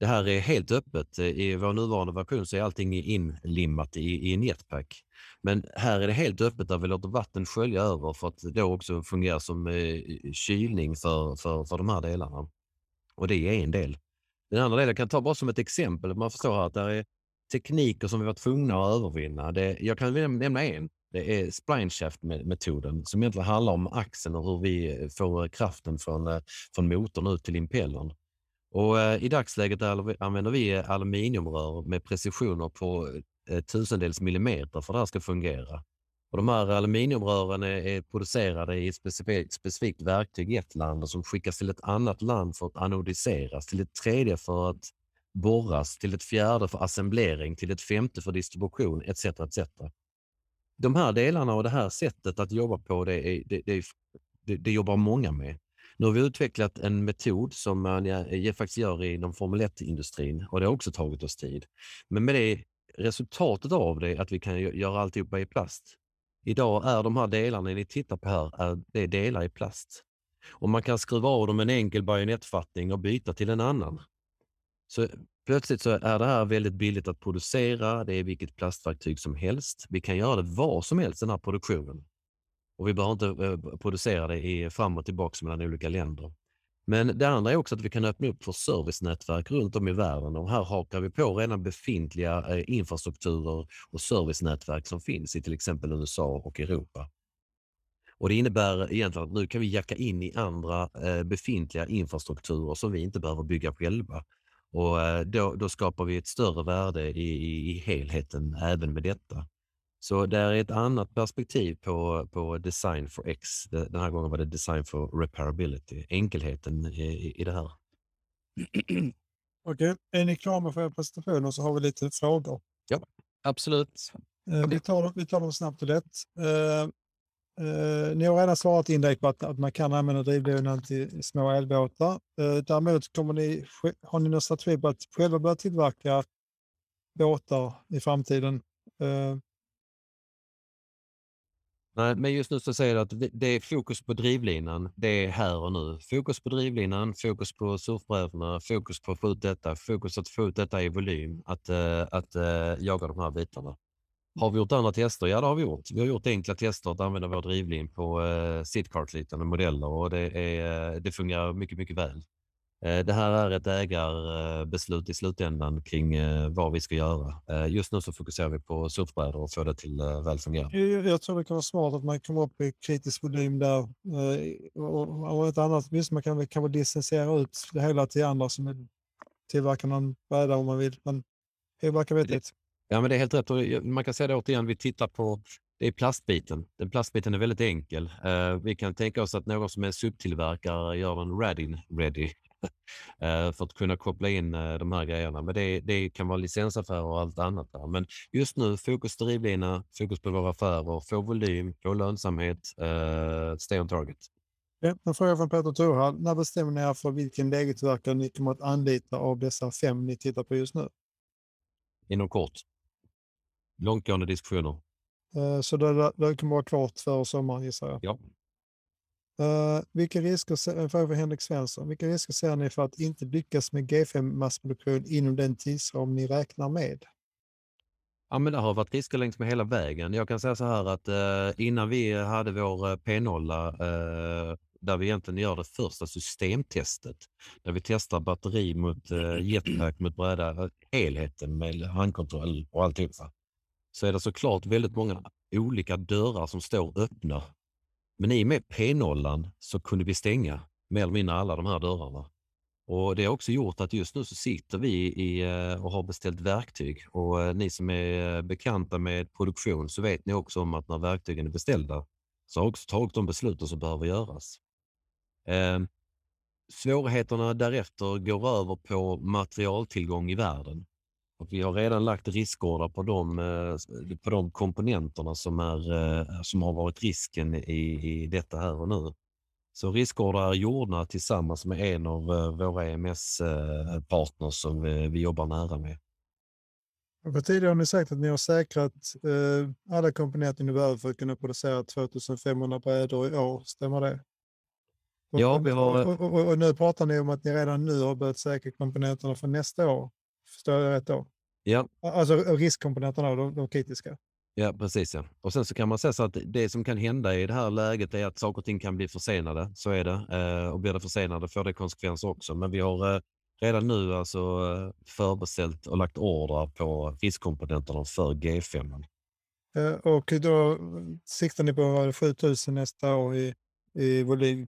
Det här är helt öppet. Eh, I vår nuvarande version så är allting inlimmat i, i en jetpack. Men här är det helt öppet där vi låter vatten skölja över för att då också fungera som eh, kylning för, för, för de här delarna. Och det är en del. Den andra delen jag kan ta bara som ett exempel. Man förstår här att det är tekniker som vi var tvungna att övervinna. Det, jag kan nämna en. Det är splineshaft-metoden som egentligen handlar om axeln och hur vi eh, får eh, kraften från, eh, från motorn ut till impellern. Och eh, I dagsläget använder vi aluminiumrör med precisioner på eh, tusendels millimeter för att det här ska fungera. Och de här aluminiumrören är, är producerade i ett specifikt, specifikt verktyg i ett land och som skickas till ett annat land för att anodiseras, till ett tredje för att borras, till ett fjärde för assemblering, till ett femte för distribution etc. etc. De här delarna och det här sättet att jobba på, det, är, det, det, det, det jobbar många med. Nu har vi utvecklat en metod som man ja, faktiskt gör inom Formel 1-industrin och det har också tagit oss tid. Men med det resultatet av det att vi kan göra alltihopa i plast. Idag är de här delarna ni tittar på här, är, det är delar i plast. Och man kan skruva av dem en enkel bajonettfattning och byta till en annan. Så Plötsligt så är det här väldigt billigt att producera. Det är vilket plastverktyg som helst. Vi kan göra det var som helst, den här produktionen. Och vi behöver inte eh, producera det i, fram och tillbaka mellan olika länder. Men det andra är också att vi kan öppna upp för servicenätverk runt om i världen och här hakar vi på redan befintliga eh, infrastrukturer och servicenätverk som finns i till exempel USA och Europa. Och Det innebär egentligen att nu kan vi jacka in i andra eh, befintliga infrastrukturer som vi inte behöver bygga själva. Och eh, då, då skapar vi ett större värde i, i, i helheten även med detta. Så det är ett annat perspektiv på, på design for X. Den här gången var det design for repairability, enkelheten i, i det här. Okej, är ni klara med er presentation och så har vi lite frågor. Absolut. Eh, vi, tar, vi tar dem snabbt och lätt. Eh, eh, ni har redan svarat indirekt på att, att man kan använda drivlinan till små elbåtar. Eh, däremot kommer ni, har ni någon strategi på att själva börja tillverka båtar i framtiden? Eh, Nej, men just nu så säger du att det- är fokus på drivlinan. Det är här och nu. Fokus på drivlinan, fokus på surfbrädorna, fokus på att få ut detta, fokus att få ut detta i volym, att, eh, att eh, jaga de här bitarna. Har vi gjort andra tester? Ja, det har vi gjort. Vi har gjort enkla tester att använda vår drivlin på eh, uh, Sitcart-liknande modeller och det, är, det fungerar mycket, mycket väl. Eh, Det här är ett ägarbeslut i slutändan kring eh, vad vi ska göra. Eh, Just nu så fokuserar vi på surfbrädor och få det till väl fungerande. jag, jag tror det kan vara smart att man kommer upp i kritisk volym där. Och, ett annat, visst man kan kanske licensiera ut det hela till andra som vill tillverka någon bräda om man vill. Men det verkar vettigt. Ja, men det är helt rätt. Och man kan säga det återigen, vi tittar på det är plastbiten. Den plastbiten är väldigt enkel. Eh, vi kan tänka oss att någon som är subtillverkare gör den ready, ready [LAUGHS] för att kunna koppla in eh, de här grejerna. Men det, det kan vara licensaffärer och allt annat. Där. Men just nu, fokus drivlina, fokus på våra affärer, få volym, få lönsamhet, eh, stay on target. Ja, en fråga från Peter Thorhall. När bestämmer ni er för vilken legotillverkare ni kommer att anlita av dessa fem ni tittar på just nu? Inom kort. Långtgående diskussioner. Eh, Så det, det kommer vara klart före sommaren gissar jag. Ja. Uh, vilka risker, en fråga Henrik Svensson. Vilka risker ser ni för att inte lyckas med G5-massproduktion inom den tidsram ni räknar med? Ja, men det har varit risker längs med hela vägen. Jag kan säga så här att eh, innan vi hade vår eh, P0 eh, där vi egentligen gör det första systemtestet, där vi testar batteri mot eh, jetpack mot bräda, helheten med handkontroll och alltihopa, så är det såklart väldigt många olika dörrar som står öppna. Men i och med P0 så kunde vi stänga mer eller mindre alla de här dörrarna. Och Det har också gjort att just nu så sitter vi i, eh, och har beställt verktyg. Och eh, Ni som är eh, bekanta med produktion så vet ni också om att när verktygen är beställda så har också tagit de besluten som behöver göras. Eh, svårigheterna därefter går över på materialtillgång i världen. Och vi har redan lagt riskordrar på de, eh, på de komponenterna som, är, eh, som har varit risken i, i detta här och nu. Så riskordrar är gjorda tillsammans med en av eh, våra EMS-partners som vi, jobbar nära med. Och tidigare har ni sagt att ni har säkrat eh, alla komponenter ni behöver för att kunna producera 2500 brädor i år. Stämmer det? Och, Ja, vi har- och, och, och nu pratar ni om att ni redan nu har börjat säkra komponenterna för nästa år. Förstår jag rätt då? Ja, Alltså riskkomponenterna, de, de kritiska. ja, precis. Ja. Och sen så kan man säga så att det som kan hända i det här läget är att saker och ting kan bli försenade. Så är det. Eh, och blir det försenade får det konsekvenser också. Men vi har eh, redan nu alltså eh, förbeställt och lagt ordrar på riskkomponenterna för G5. Eh, och då siktar ni på 7000 nästa år i, i volym.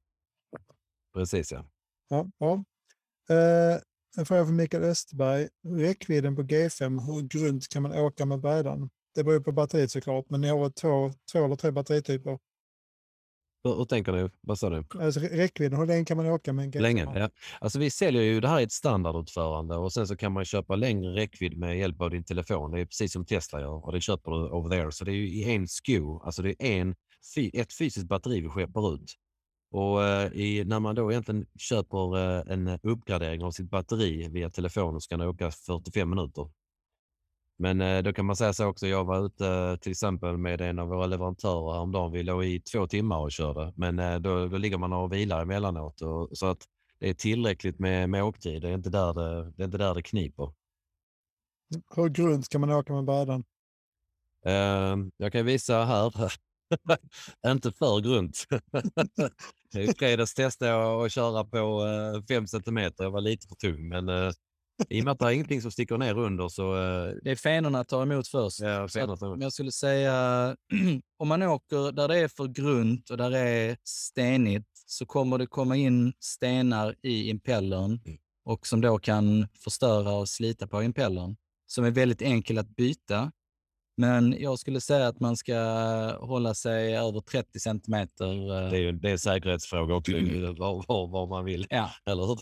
Precis ja. Ja, ja. En fråga från Mikael Österberg. Räckvidden på G5, hur grunt kan man åka med brädan? Det beror på batteriet såklart, men ni har två, två eller tre batterityper. Hur, hur tänker ni? Vad sa du? Alltså rä- räckvidden, hur länge kan man åka med en G5? Länge, ja. Alltså vi säljer ju det här i ett standardutförande och sen så kan man köpa längre räckvidd med hjälp av din telefon. Det är precis som Tesla gör och det köper du over there. Så det är ju i en SKU, alltså det är en, ett fysiskt batteri vi skeppar ut. Och eh, i, när man då egentligen köper eh, en uppgradering av sitt batteri via telefonen så kan det åka 45 minuter. Men eh, då kan man säga så också, jag var ute eh, till exempel med en av våra leverantörer häromdagen. Vi låg i två timmar och körde, men eh, då, då ligger man och vilar emellanåt. Och, så att det är tillräckligt med, med åktid. Det är inte där det, det, är inte där det kniper. Hur grunt kan man åka med brädan? Eh, jag kan visa här. [LAUGHS] Inte för grunt. [LAUGHS] [LAUGHS] I fredags testade jag att köra på 5 centimeter. Jag var lite för tung, men eh, i och med att det är ingenting som sticker ner under så... Eh, Det är fenorna tar emot först. ja, Så att, fenorna- men jag skulle säga, [CLEARS THROAT] om man åker där det är för grunt och där det är stenigt så kommer det komma in stenar i impellern Mm. och som då kan förstöra och slita på impellern. Som är väldigt enkel att byta. Men jag skulle säga att man ska hålla sig över 30 centimeter. eh, det är ju det är en säkerhetsfråga också, var, var, var man vill. Ja, Eller hur?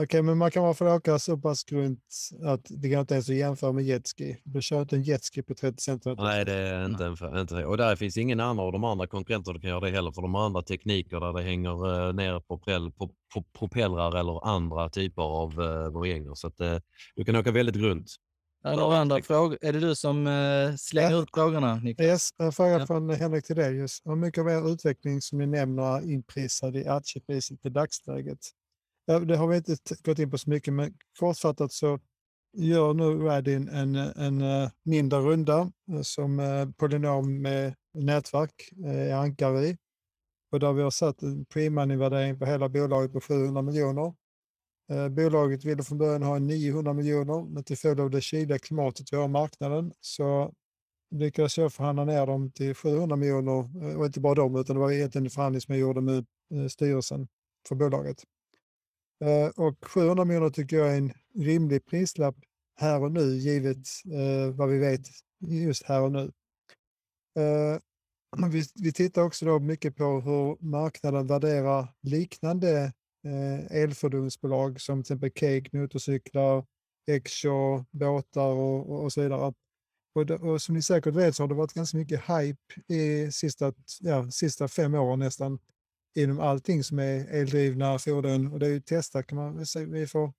Okej, men man kan fall åka så pass grunt att det går inte ens att jämföra med jetski. Du kör inte en jetski på 30 centimeter. Nej, det är inte en, för- inte, och där finns ingen annan av de andra konkurrenterna som kan göra det heller. För de andra tekniker där det hänger eh, ner propell, pro, pro, propellrar eller andra typer av eh. Så att eh, du kan åka väldigt grunt. Är några andra frågor? Är det du som eh, slänger Ja. ut frågorna, Niklas? Yes, en fråga Ja. från Henrik Tidelius. Hur mycket av er utveckling som ni nämner är inprisad i aktiepriset i dagsläget? Ja, det har vi inte gått in på så mycket, men kortfattat så gör nu Radin en, en eh, mindre runda eh, som eh, polynom med nätverk är ankare i. Och där vi har satt en pre-money-värdering på hela bolaget på 700 miljoner. Eh, bolaget ville från början ha 900 miljoner, men till följd av det kyliga klimatet vi har på marknaden så lyckades jag förhandla ner dem till 700 miljoner. Eh, och inte bara dem, utan det var egentligen en förhandling som jag gjorde med eh, styrelsen för bolaget. Och 700 miljoner tycker jag är en rimlig prislapp här och nu, givet vad vi vet just här och nu. [CLEARS THROAT] Vi, vi tittar också då mycket på hur marknaden värderar liknande eh, elfordonsbolag som till exempel Cake, motorcyklar, Exshaw, båtar och, och, och så vidare. Och, det, och som ni säkert vet så har det varit ganska mycket hype i sista, ja, sista fem åren nästan inom allting som är eldrivna fordon. Och det är ju testat kan man säga. Vi får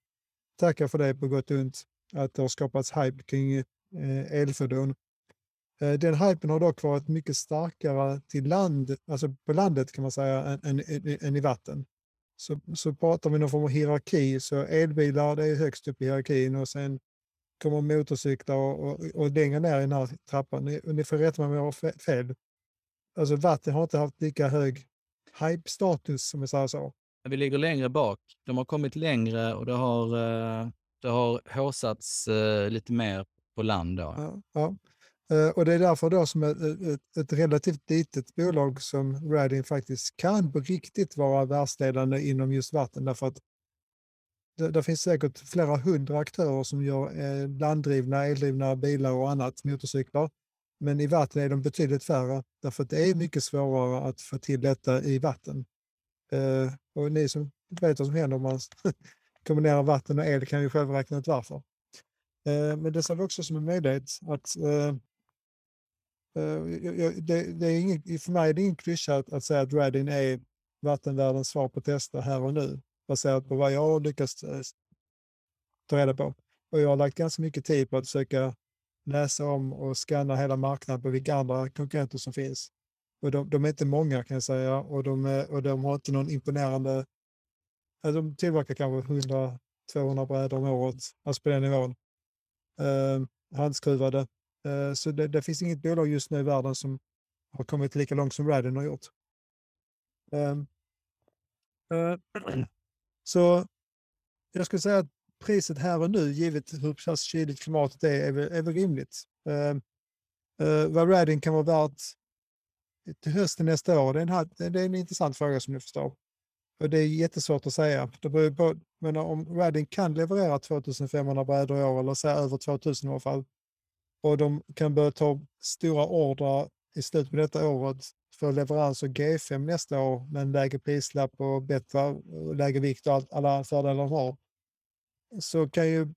tacka för det på gott och ont. Att det har skapats hype kring eh, elfordon. Eh, den hypen har dock varit mycket starkare till land, alltså på landet kan man säga, än, än- än i vatten. Så, så pratar vi någon form av hierarki, så elbilar det är högst upp i hierarkin och sen kommer motorcyklar och, och, och längre ner i den här trappan. Ni, ni får rätta mig om jag har fe- fel. Alltså vatten har inte haft lika hög hype-status som vi säger så. Vi ligger längre bak. De har kommit längre och det har, eh, det har håsats eh, lite mer på land. Då. Ja, ja. Eh, Och det är därför då som ett, ett, ett relativt litet bolag som Radin faktiskt kan på riktigt vara världsledande inom just vatten. Därför att det, det finns säkert flera hundra aktörer som gör eh, landdrivna, eldrivna bilar och annat, motorcyklar. Men i vatten är de betydligt färre därför att det är mycket svårare att få till detta i vatten. Eh, och ni som vet vad som händer om man [LAUGHS] kombinerar vatten och el kan ju själv räkna ut varför. Eh, Men det ser vi också som en möjlighet att eh, eh, jag- jag- Eh, det, det är ingen, för mig är det ingen klyscha att, att säga att Radin är vattenvärldens svar på tester här och nu baserat på vad jag har lyckats eh, ta reda på. Och jag har lagt ganska mycket tid på att försöka läsa om och scanna hela marknaden på vilka andra konkurrenter som finns. Och de, de är inte många kan jag säga och de, är, och de har inte någon imponerande... De tillverkar kanske 100-200 brädor om året, alltså på den nivån. Eh, handskruvade. Eh, så det, det finns inget bolag just nu i världen som har kommit lika långt som Radin har gjort. Ehm, eh, [CLEARS THROAT] så jag skulle säga att priset här och nu, givet hur pass kyligt klimatet är, är väl, är väl rimligt. Ehm, eh, vad Radin kan vara värt till hösten nästa år, det är, en, halv, det är en intressant fråga som ni förstår. Och det är jättesvårt att säga. Det beror på, men om Radin kan leverera 2500 brädor i år, eller säga över 2000 i alla fall, och de kan börja ta stora ordrar i slutet på detta året för leverans av G5 nästa år med en lägre prislapp och bättre och lägre vikt och allt, alla fördelar de har. Så kan ju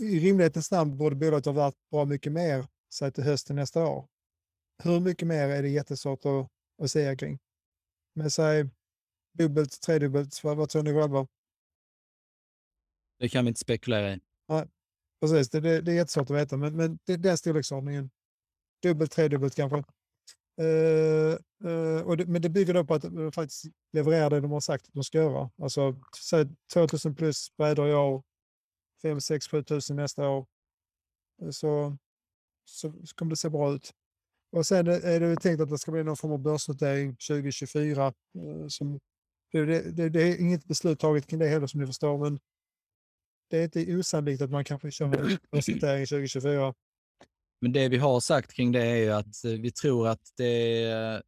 i rimlighetens namn borde bolaget ha varit bra mycket mer säg till hösten nästa år. Hur mycket mer är det jättesvårt att, att säga kring. Men säg dubbelt, tredubbelt, vad, vad tror ni själva? Det kan vi inte spekulera i. Precis, det, det, det är jättesvårt att veta, men, men det, den storleksordningen. Dubbelt, tredubbelt kanske. Uh, uh, och det, men det bygger då på att de faktiskt levererar det de har sagt att de ska göra. Alltså säg 2000 plus brädor i år, 5 6 7 nästa år. så, så, så kommer det se bra ut. Och sen är det tänkt att det ska bli någon form av börsnotering 2024. Som, det, det, det är inget beslut taget kring det heller som ni förstår, men det är inte osannolikt att man kanske kör en börsnotering 2024. Men det vi har sagt kring det är ju att eh, vi tror att det är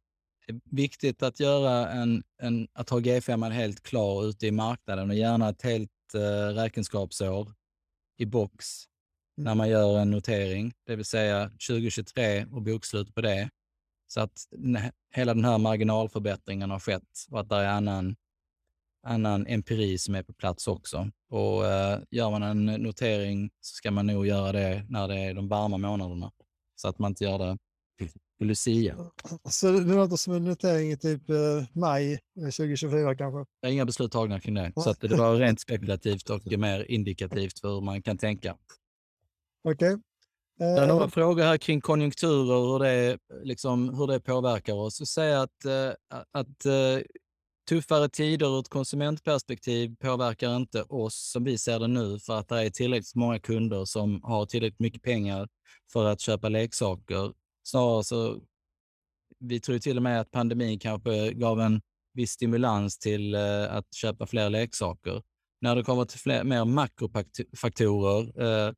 viktigt att göra en, en att ha G5 helt klar ute i marknaden och gärna ett helt uh, räkenskapsår i box när man gör en notering, det vill säga 2023 och bokslut på det. Så att hela den här marginalförbättringen har skett och att det är annan, annan empiri som är på plats också. Och eh, gör man en notering så ska man nog göra det när det är de varma månaderna. Så att man inte gör det på Lucia. Så det låter som en notering i typ eh, maj eh, 2024 kanske. Det är inga beslut tagna kring det. Så att det var [LAUGHS] rent spekulativt och mer indikativt för hur man kan tänka. Okej. Det är Eh, några frågor här kring konjunkturer och hur det, liksom, hur det påverkar oss. Och säga att, eh, att eh, tuffare tider ur ett konsumentperspektiv påverkar inte oss som vi ser det nu för att det är tillräckligt många kunder som har tillräckligt mycket pengar för att köpa leksaker. Snarare så, vi tror till och med att pandemin kanske gav en viss stimulans till eh, att köpa fler leksaker. När det kommer till fler, mer makrofaktorer, eh,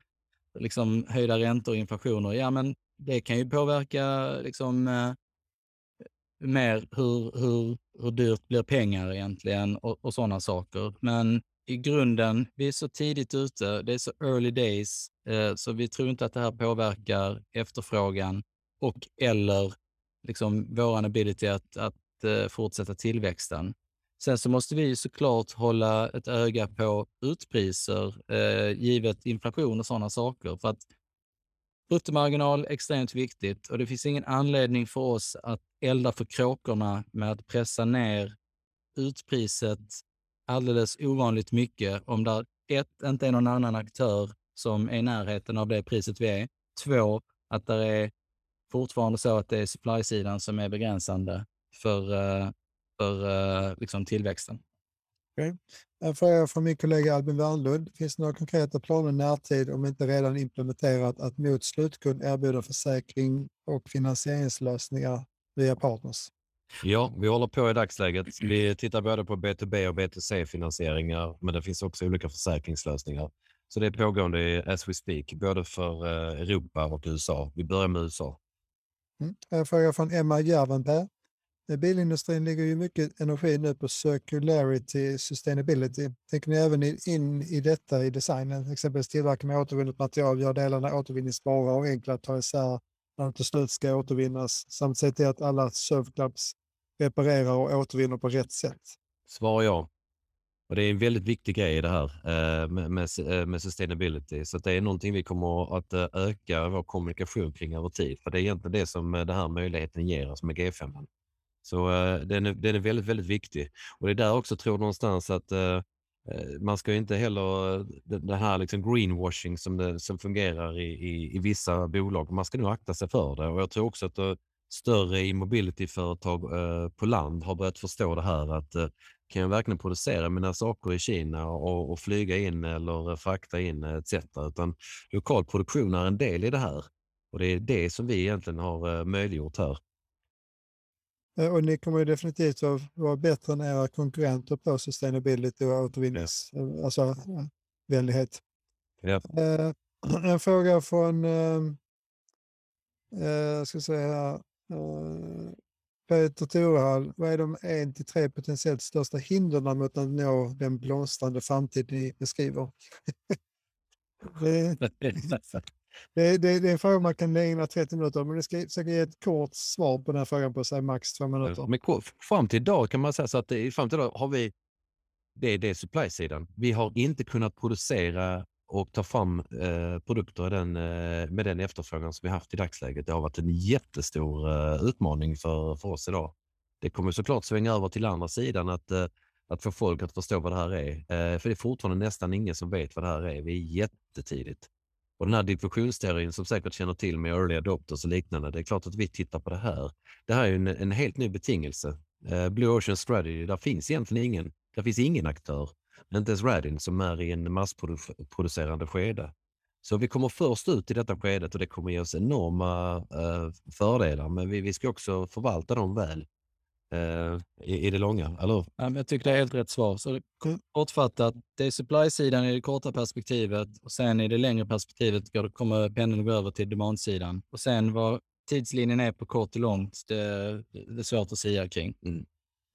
liksom höjda räntor och inflationer, ja men det kan ju påverka liksom, eh, mer hur, hur, hur dyrt blir pengar egentligen och, och sådana saker. Men i grunden, vi är så tidigt ute, det är så early days, eh, så vi tror inte att det här påverkar efterfrågan och eller liksom vår ability att, att eh, fortsätta tillväxten. Sen så måste vi såklart hålla ett öga på utpriser eh, givet inflation och sådana saker. För att bruttomarginal är extremt viktigt och det finns ingen anledning för oss att elda för kråkorna med att pressa ner utpriset alldeles ovanligt mycket om där ett, inte är någon annan aktör som är i närheten av det priset vi är. Två, att det är fortfarande så att det är supply-sidan som är begränsande för, eh, för eh, liksom tillväxten. En fråga från min kollega Albin Wernlund. Finns det några konkreta planer i närtid, om inte redan implementerat, att mot slutkund erbjuda försäkring och finansieringslösningar via partners? Ja, vi håller på i dagsläget. Vi tittar både på B2B och B2C-finansieringar, men det finns också olika försäkringslösningar. Så det är pågående as we speak, både för eh, Europa och USA. Vi börjar med USA. Mm. En fråga från Emma Järvenpää. Eh, bilindustrin lägger ju mycket energi nu på circularity, sustainability. Tänker ni även in i detta i designen? Exempelvis tillverka med återvunnet material, göra delarna återvinningsbara och enkla att ta isär när de till slut ska återvinnas, samt se till att alla surfclubs reparerar och återvinner på rätt sätt. Svar ja. Och det är en väldigt viktig grej i det här eh, med, med, eh, med sustainability. Så att det är någonting vi kommer att öka vår kommunikation kring över tid. För det är egentligen det som den här möjligheten ger oss med G5. Så eh, den, är, den är väldigt, väldigt viktig. Och det är där också tror jag någonstans att eh, eh man ska ju inte heller, eh, den här liksom greenwashing som, det, som fungerar i, i, i vissa bolag, man ska nog akta sig för det. Och jag tror också att eh, större e-mobility-företag eh, på land har börjat förstå det här att eh, kan jag verkligen producera mina saker i Kina och, och flyga in eller frakta in eh, etc. Utan lokal produktion är en del i det här. Och det är det som vi egentligen har eh, möjliggjort här. Eh, Och ni kommer ju definitivt att vara bättre än era konkurrenter på sustainability och återvinnings, eh, alltså eh, vänlighet. Ja. [CLEARS THROAT] En fråga från, eh, ska säga här, Peter Torehall. Vad är de en till tre potentiellt största hindren mot att nå den blomstrande framtid ni beskriver? [LAUGHS] det, [LAUGHS] det, det, det är en fråga man kan ägna 30 minuter men jag ska försöka ge ett kort svar på den här frågan på säg max två minuter. Men fram till idag kan man säga så att det, fram till idag har vi, det är det supply-sidan. Vi har inte kunnat producera och ta fram eh, produkter den, eh, med den efterfrågan som vi haft i dagsläget. Det har varit en jättestor eh, utmaning för, för oss idag. Det kommer såklart svänga över till andra sidan att, eh, att få folk att förstå vad det här är. Eh, för det är fortfarande nästan ingen som vet vad det här är. Vi är jättetidigt. Och den här diffusionsteorin som säkert känner till med early adopters och liknande, det är klart att vi tittar på det här. Det här är ju en, en helt ny betingelse. Eh, Blue Ocean Strategy, där finns egentligen ingen, där finns ingen aktör, inte ens Radin som är i en massproducerande skede. Så vi kommer först ut i detta skedet och det kommer ge oss enorma eh, fördelar men vi, vi ska också förvalta dem väl i, i det långa, eller hur? Ja, men jag tycker det är helt rätt svar. Så Mm. kortfattat, det är supply-sidan i det korta perspektivet och sen i det längre perspektivet går det- kommer pendeln gå över till demand-sidan. Och sen vad tidslinjen är på kort och långt, det, det är svårt att säga kring.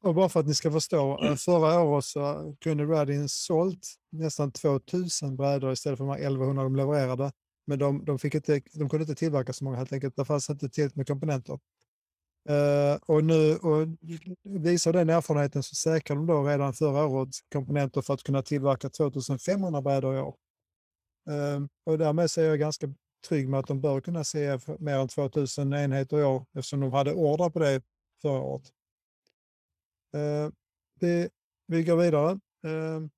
Och bara för att ni ska förstå, eh, förra året så kunde Radin sålt nästan 2000 brädor istället för de här 1100 de levererade. Men de, de, fick inte, de kunde inte tillverka så många helt enkelt. Det fanns inte tillräckligt med komponenter. Uh, och nu och visar den erfarenheten så säkrade de då redan förra året komponenter för att kunna tillverka 2500 brädor i år. Uh, och därmed så är jag ganska trygg med att de bör kunna se mer än 2000 enheter i år eftersom de hade order på det förra året. Eh, uh, vi, vi går vidare. Uh,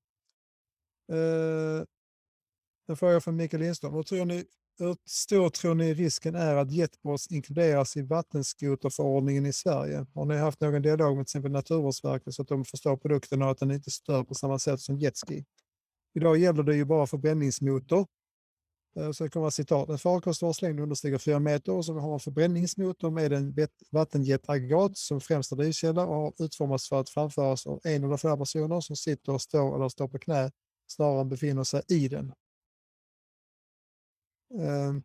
en fråga från Mikael Lindström. Hur, tror ni, hur stor tror ni risken är att jetboards inkluderas i vattenskoterförordningen i Sverige? Har ni haft någon dialog med till exempel Naturvårdsverket så att de förstår produkten och att den inte stör på samma sätt som jetski? Idag gäller det ju bara förbränningsmotor. Eh, så det kommer citat. En farkost vars längd understiger 4 meter och som har en förbränningsmotor med en vattenjetaggregat som främsta drivkälla och har utformats för att framföras av en eller flera personer som sitter, står eller står på knä snarare än befinner sig i den. Ehm,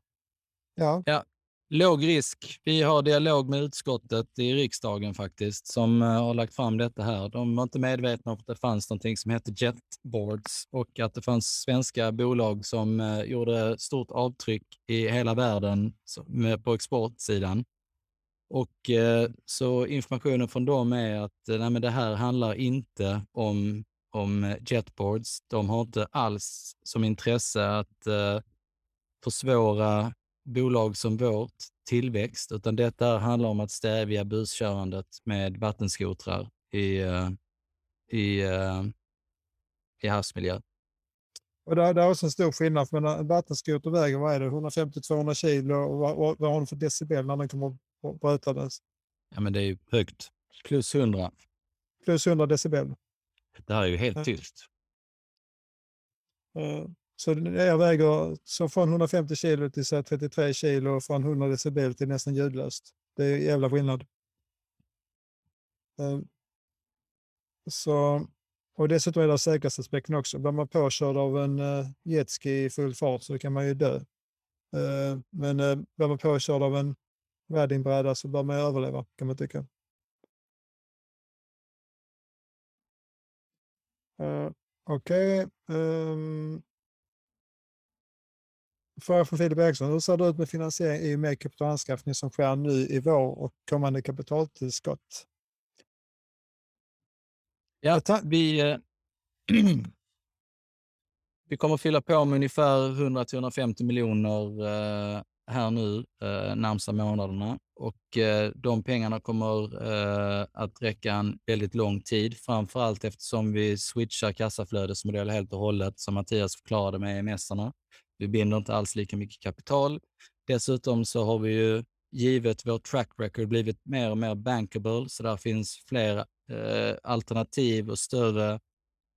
ja. ja, Låg risk. Vi har dialog med utskottet i riksdagen faktiskt som eh, har lagt fram detta här. De var inte medvetna om att det fanns någonting som hette jetboards och att det fanns svenska bolag som eh, gjorde stort avtryck i hela världen på exportsidan. Och eh, så informationen från dem är att nej, men det här handlar inte om, om jetboards. De har inte alls som intresse att försvåra bolag som vårt tillväxt, utan detta handlar om att stävja buskörandet med vattenskotrar i, eh, i, eh, i havsmiljö. och det, det är också en stor skillnad. För en vattenskoter väger, vad är det, 150-200 kilo och vad, vad, vad har den för decibel när den kommer att bröta den? Ja, men det är ju högt. Plus 100. Plus 100 decibel. Det här är ju helt tyst. Så jag väger så från 150 kilo till så 33 kilo och från 100 decibel till nästan ljudlöst. Det är en jävla skillnad. Ehm, så, och dessutom är det säkerhetsaspekten också. Blir man påkörd av en eh, jetski i full fart så kan man ju dö. Ehm, men eh, blir man påkörd av en värdingbräda så bör man ju överleva kan man tycka. Ehm, okej. ehm, Fråga från Filip Eriksson. Hur ser det ut med finansiering i och med kapitalanskaffning som sker nu i vår och kommande kapitaltillskott? Ja, vi, eh, [CLEARS THROAT] vi kommer fylla på med ungefär 100-150 miljoner eh, här nu eh, närmsta månaderna och de pengarna kommer att räcka en väldigt lång tid, framför allt eftersom vi switchar kassaflödesmodell helt och hållet som Mattias förklarade med EMS-arna. Vi binder inte alls lika mycket kapital. Dessutom så har vi ju givet vår track record blivit mer och mer bankable, så där finns fler eh, alternativ och större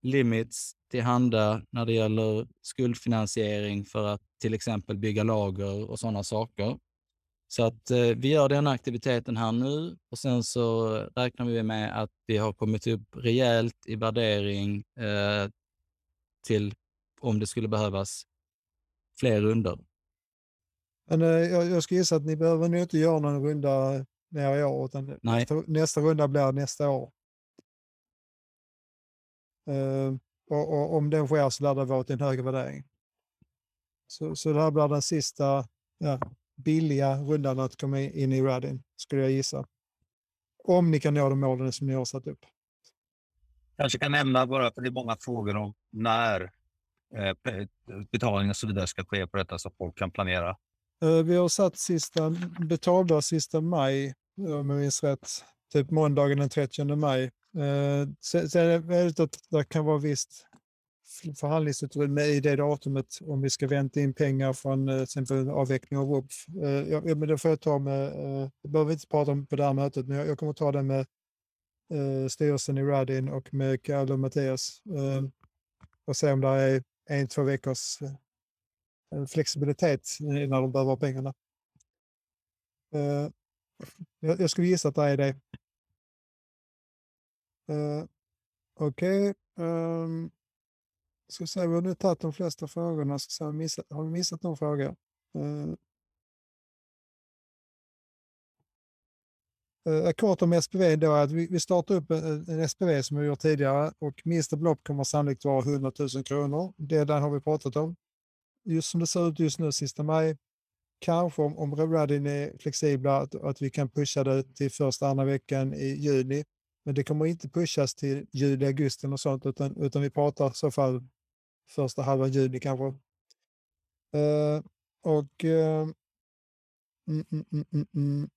limits tillhanda när det gäller skuldfinansiering för att till exempel bygga lager och sådana saker. Så att eh, vi gör den aktiviteten här nu och sen så räknar vi med att vi har kommit upp rejält i värdering eh, till om det skulle behövas fler runder. Men eh, jag, jag ska gissa att ni behöver nog inte göra någon runda mer i år, utan Nej. nästa, nästa runda blir nästa år. Eh, och, och om den sker så lär det vara till en högre värdering. Så, så det här blir den sista ja, billiga rundan att komma in i Radin, skulle jag gissa. Om ni kan nå de målen som ni har satt upp. Kanske kan nämna bara, för det är många frågor om när eh, Eh, betalning och så vidare ska ske på detta så folk kan planera. Eh, vi har satt sista, betaldag sista maj, om jag minns rätt. Typ måndagen den 30 maj. Eh, Sen är det möjligt att det kan vara visst förhandlingsutrymme i det datumet om vi ska vänta in pengar från till exempel avveckling av WUPF. Ja, men det får jag ta med, det behöver vi inte prata om på det här mötet, men jag, kommer ta det med styrelsen i Radin och med Kalle och Mattias. Och se om det är en, två veckors eh, eh, flexibilitet när de behöver pengarna. Eh, jag, skulle gissa att det är det. Okej. Okay. Um, ska se, vi har nu tagit de flesta frågorna. Ska se, har, vi missat, har vi missat någon fråga? Uh, Eh, Kort om SPV då att vi, vi startar upp en, en SPV som vi gjort tidigare och minsta belopp kommer sannolikt vara 100 000 kronor. Det där har vi pratat om. Just som det ser ut just nu sista maj, kanske om, om Reradin är flexibla att, att vi kan pusha det till första andra veckan i juni. Men det kommer inte pushas till juli, augusti och sånt utan, utan vi pratar i så fall första halvan juni kanske. Uh, och uh, mm, mm, mm, mm, mm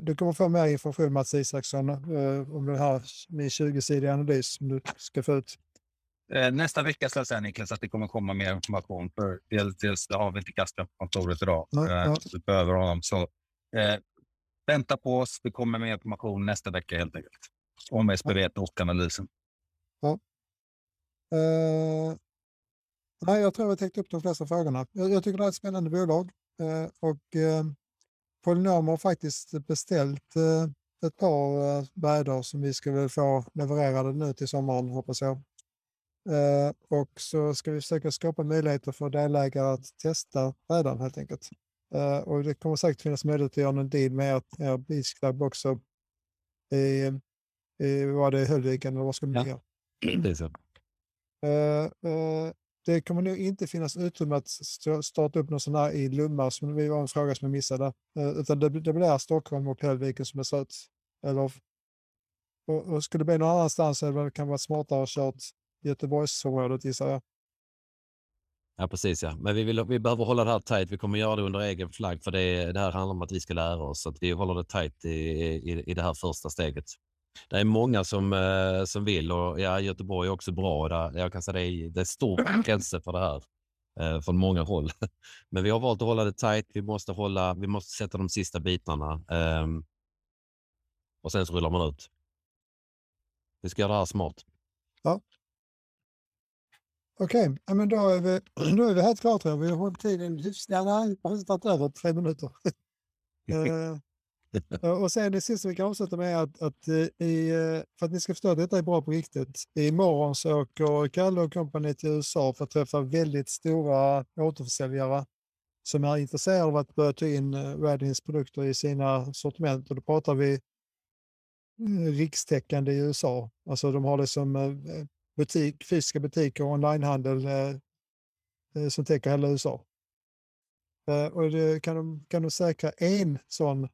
du kommer få mer information Mats Isaksson uh, om det här med 20-sidig analys som du ska få ut. Eh, nästa vecka ska jag säga Niklas att det kommer komma mer information. För dels, dels det har vi inte Kasper på kontoret idag. Ja, ja. Vi behöver honom. Så, eh, vänta på oss. Det kommer mer information nästa vecka helt enkelt. Om SPV och analysen. Ja. Uh, nej, jag tror jag har täckt upp de flesta frågorna. Jag, jag tycker det är ett spännande bolag. och Polynom har faktiskt beställt eh, ett par eh, brädor som vi ska väl få levererade nu till sommaren hoppas jag. Eh, och så ska vi försöka skapa möjligheter för delägare att testa brädan helt enkelt. Och det kommer säkert finnas möjlighet att göra någon deal med ert, er Beach Club också. I, i, var det Höllviken eller vad skulle det Ja. ligga? Det är så. Det kommer nog inte finnas utrymme att starta upp någon sån här i Lomma som det var en fråga som jag missade. Eh, utan det, det blir Stockholm och Pellviken som är slut. Eller, och, och skulle det bli någon annanstans så är det kan vara smartare att kört Göteborgsområdet gissar jag. Ja, precis ja. Men vi, vill, vi behöver hålla det här tajt. Vi kommer göra det under egen flagg för det, det här handlar om att vi ska lära oss. Så att vi håller det tajt i, i, i det här första steget. Det är många som, eh, som vill och ja, Göteborg är också bra. Där, jag kan säga det är, det är stort intresse för det här eh, från många håll. [LAUGHS] Men vi har valt att hålla det tajt. Vi måste, hålla, vi måste sätta de sista bitarna ehm, och sen så rullar man ut. Vi ska göra det här smart. Okej, ja, men då är, vi, [CLEARS THROAT] då är vi helt klara tror jag. Vi har hållit tiden hyfsat, ja, nej, vi har över tre minuter. [LAUGHS] [LAUGHS] Och sen det sista vi kan avsluta med är att, att eh, i, eh, för att ni ska förstå att detta är bra på riktigt. Imorgon så åker Kalle och kompani till USA för att träffa väldigt stora återförsäljare som är intresserade av att börja ta in eh, Radins produkter i sina sortiment. Och då pratar vi rikstäckande i USA. Alltså de har det som butik, fysiska butiker och onlinehandel som täcker hela USA. Och det kan de, kan de säkra en sån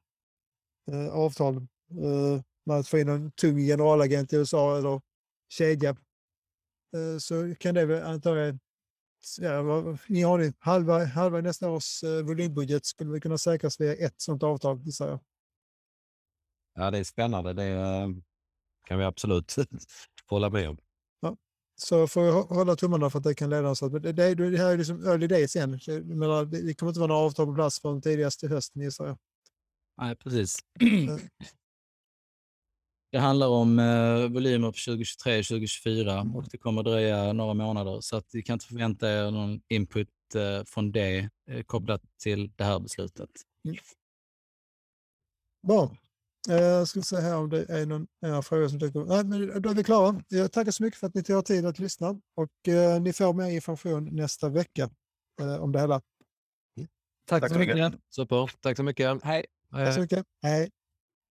eh, avtal eh, med att få in en tung generalagent i USA eller kedja eh, så kan det väl antagligen Ja, har det, halva, halva nästa års eh, volymbudget skulle vi kunna säkras via ett sånt avtal, gissar jag. Ja, det är spännande. Det eh, kan vi absolut [LAUGHS] hålla med om. Så får vi hå- hålla tummarna för att det kan leda oss. att- men Det, det, det här är liksom early days igen. Det, det kommer inte vara några avtal på plats förrän tidigast till hösten, gissar jag. Nej, precis. Det handlar om eh, volymer för 2023 2024 och det kommer dröja några månader så att ni kan inte förvänta er någon input eh, från det eh, kopplat till det här beslutet. Bra. Eh, Jag ska se här om det är någon några frågor som dyker upp. Nej, men då är vi klara. Jag tackar så mycket för att ni tar tid att lyssna och eh, ni får mer information nästa vecka eh, om det hela. Tack, Tack så så mycket. mycket. Super. Tack så mycket. Hej. Tack så mycket. Hej.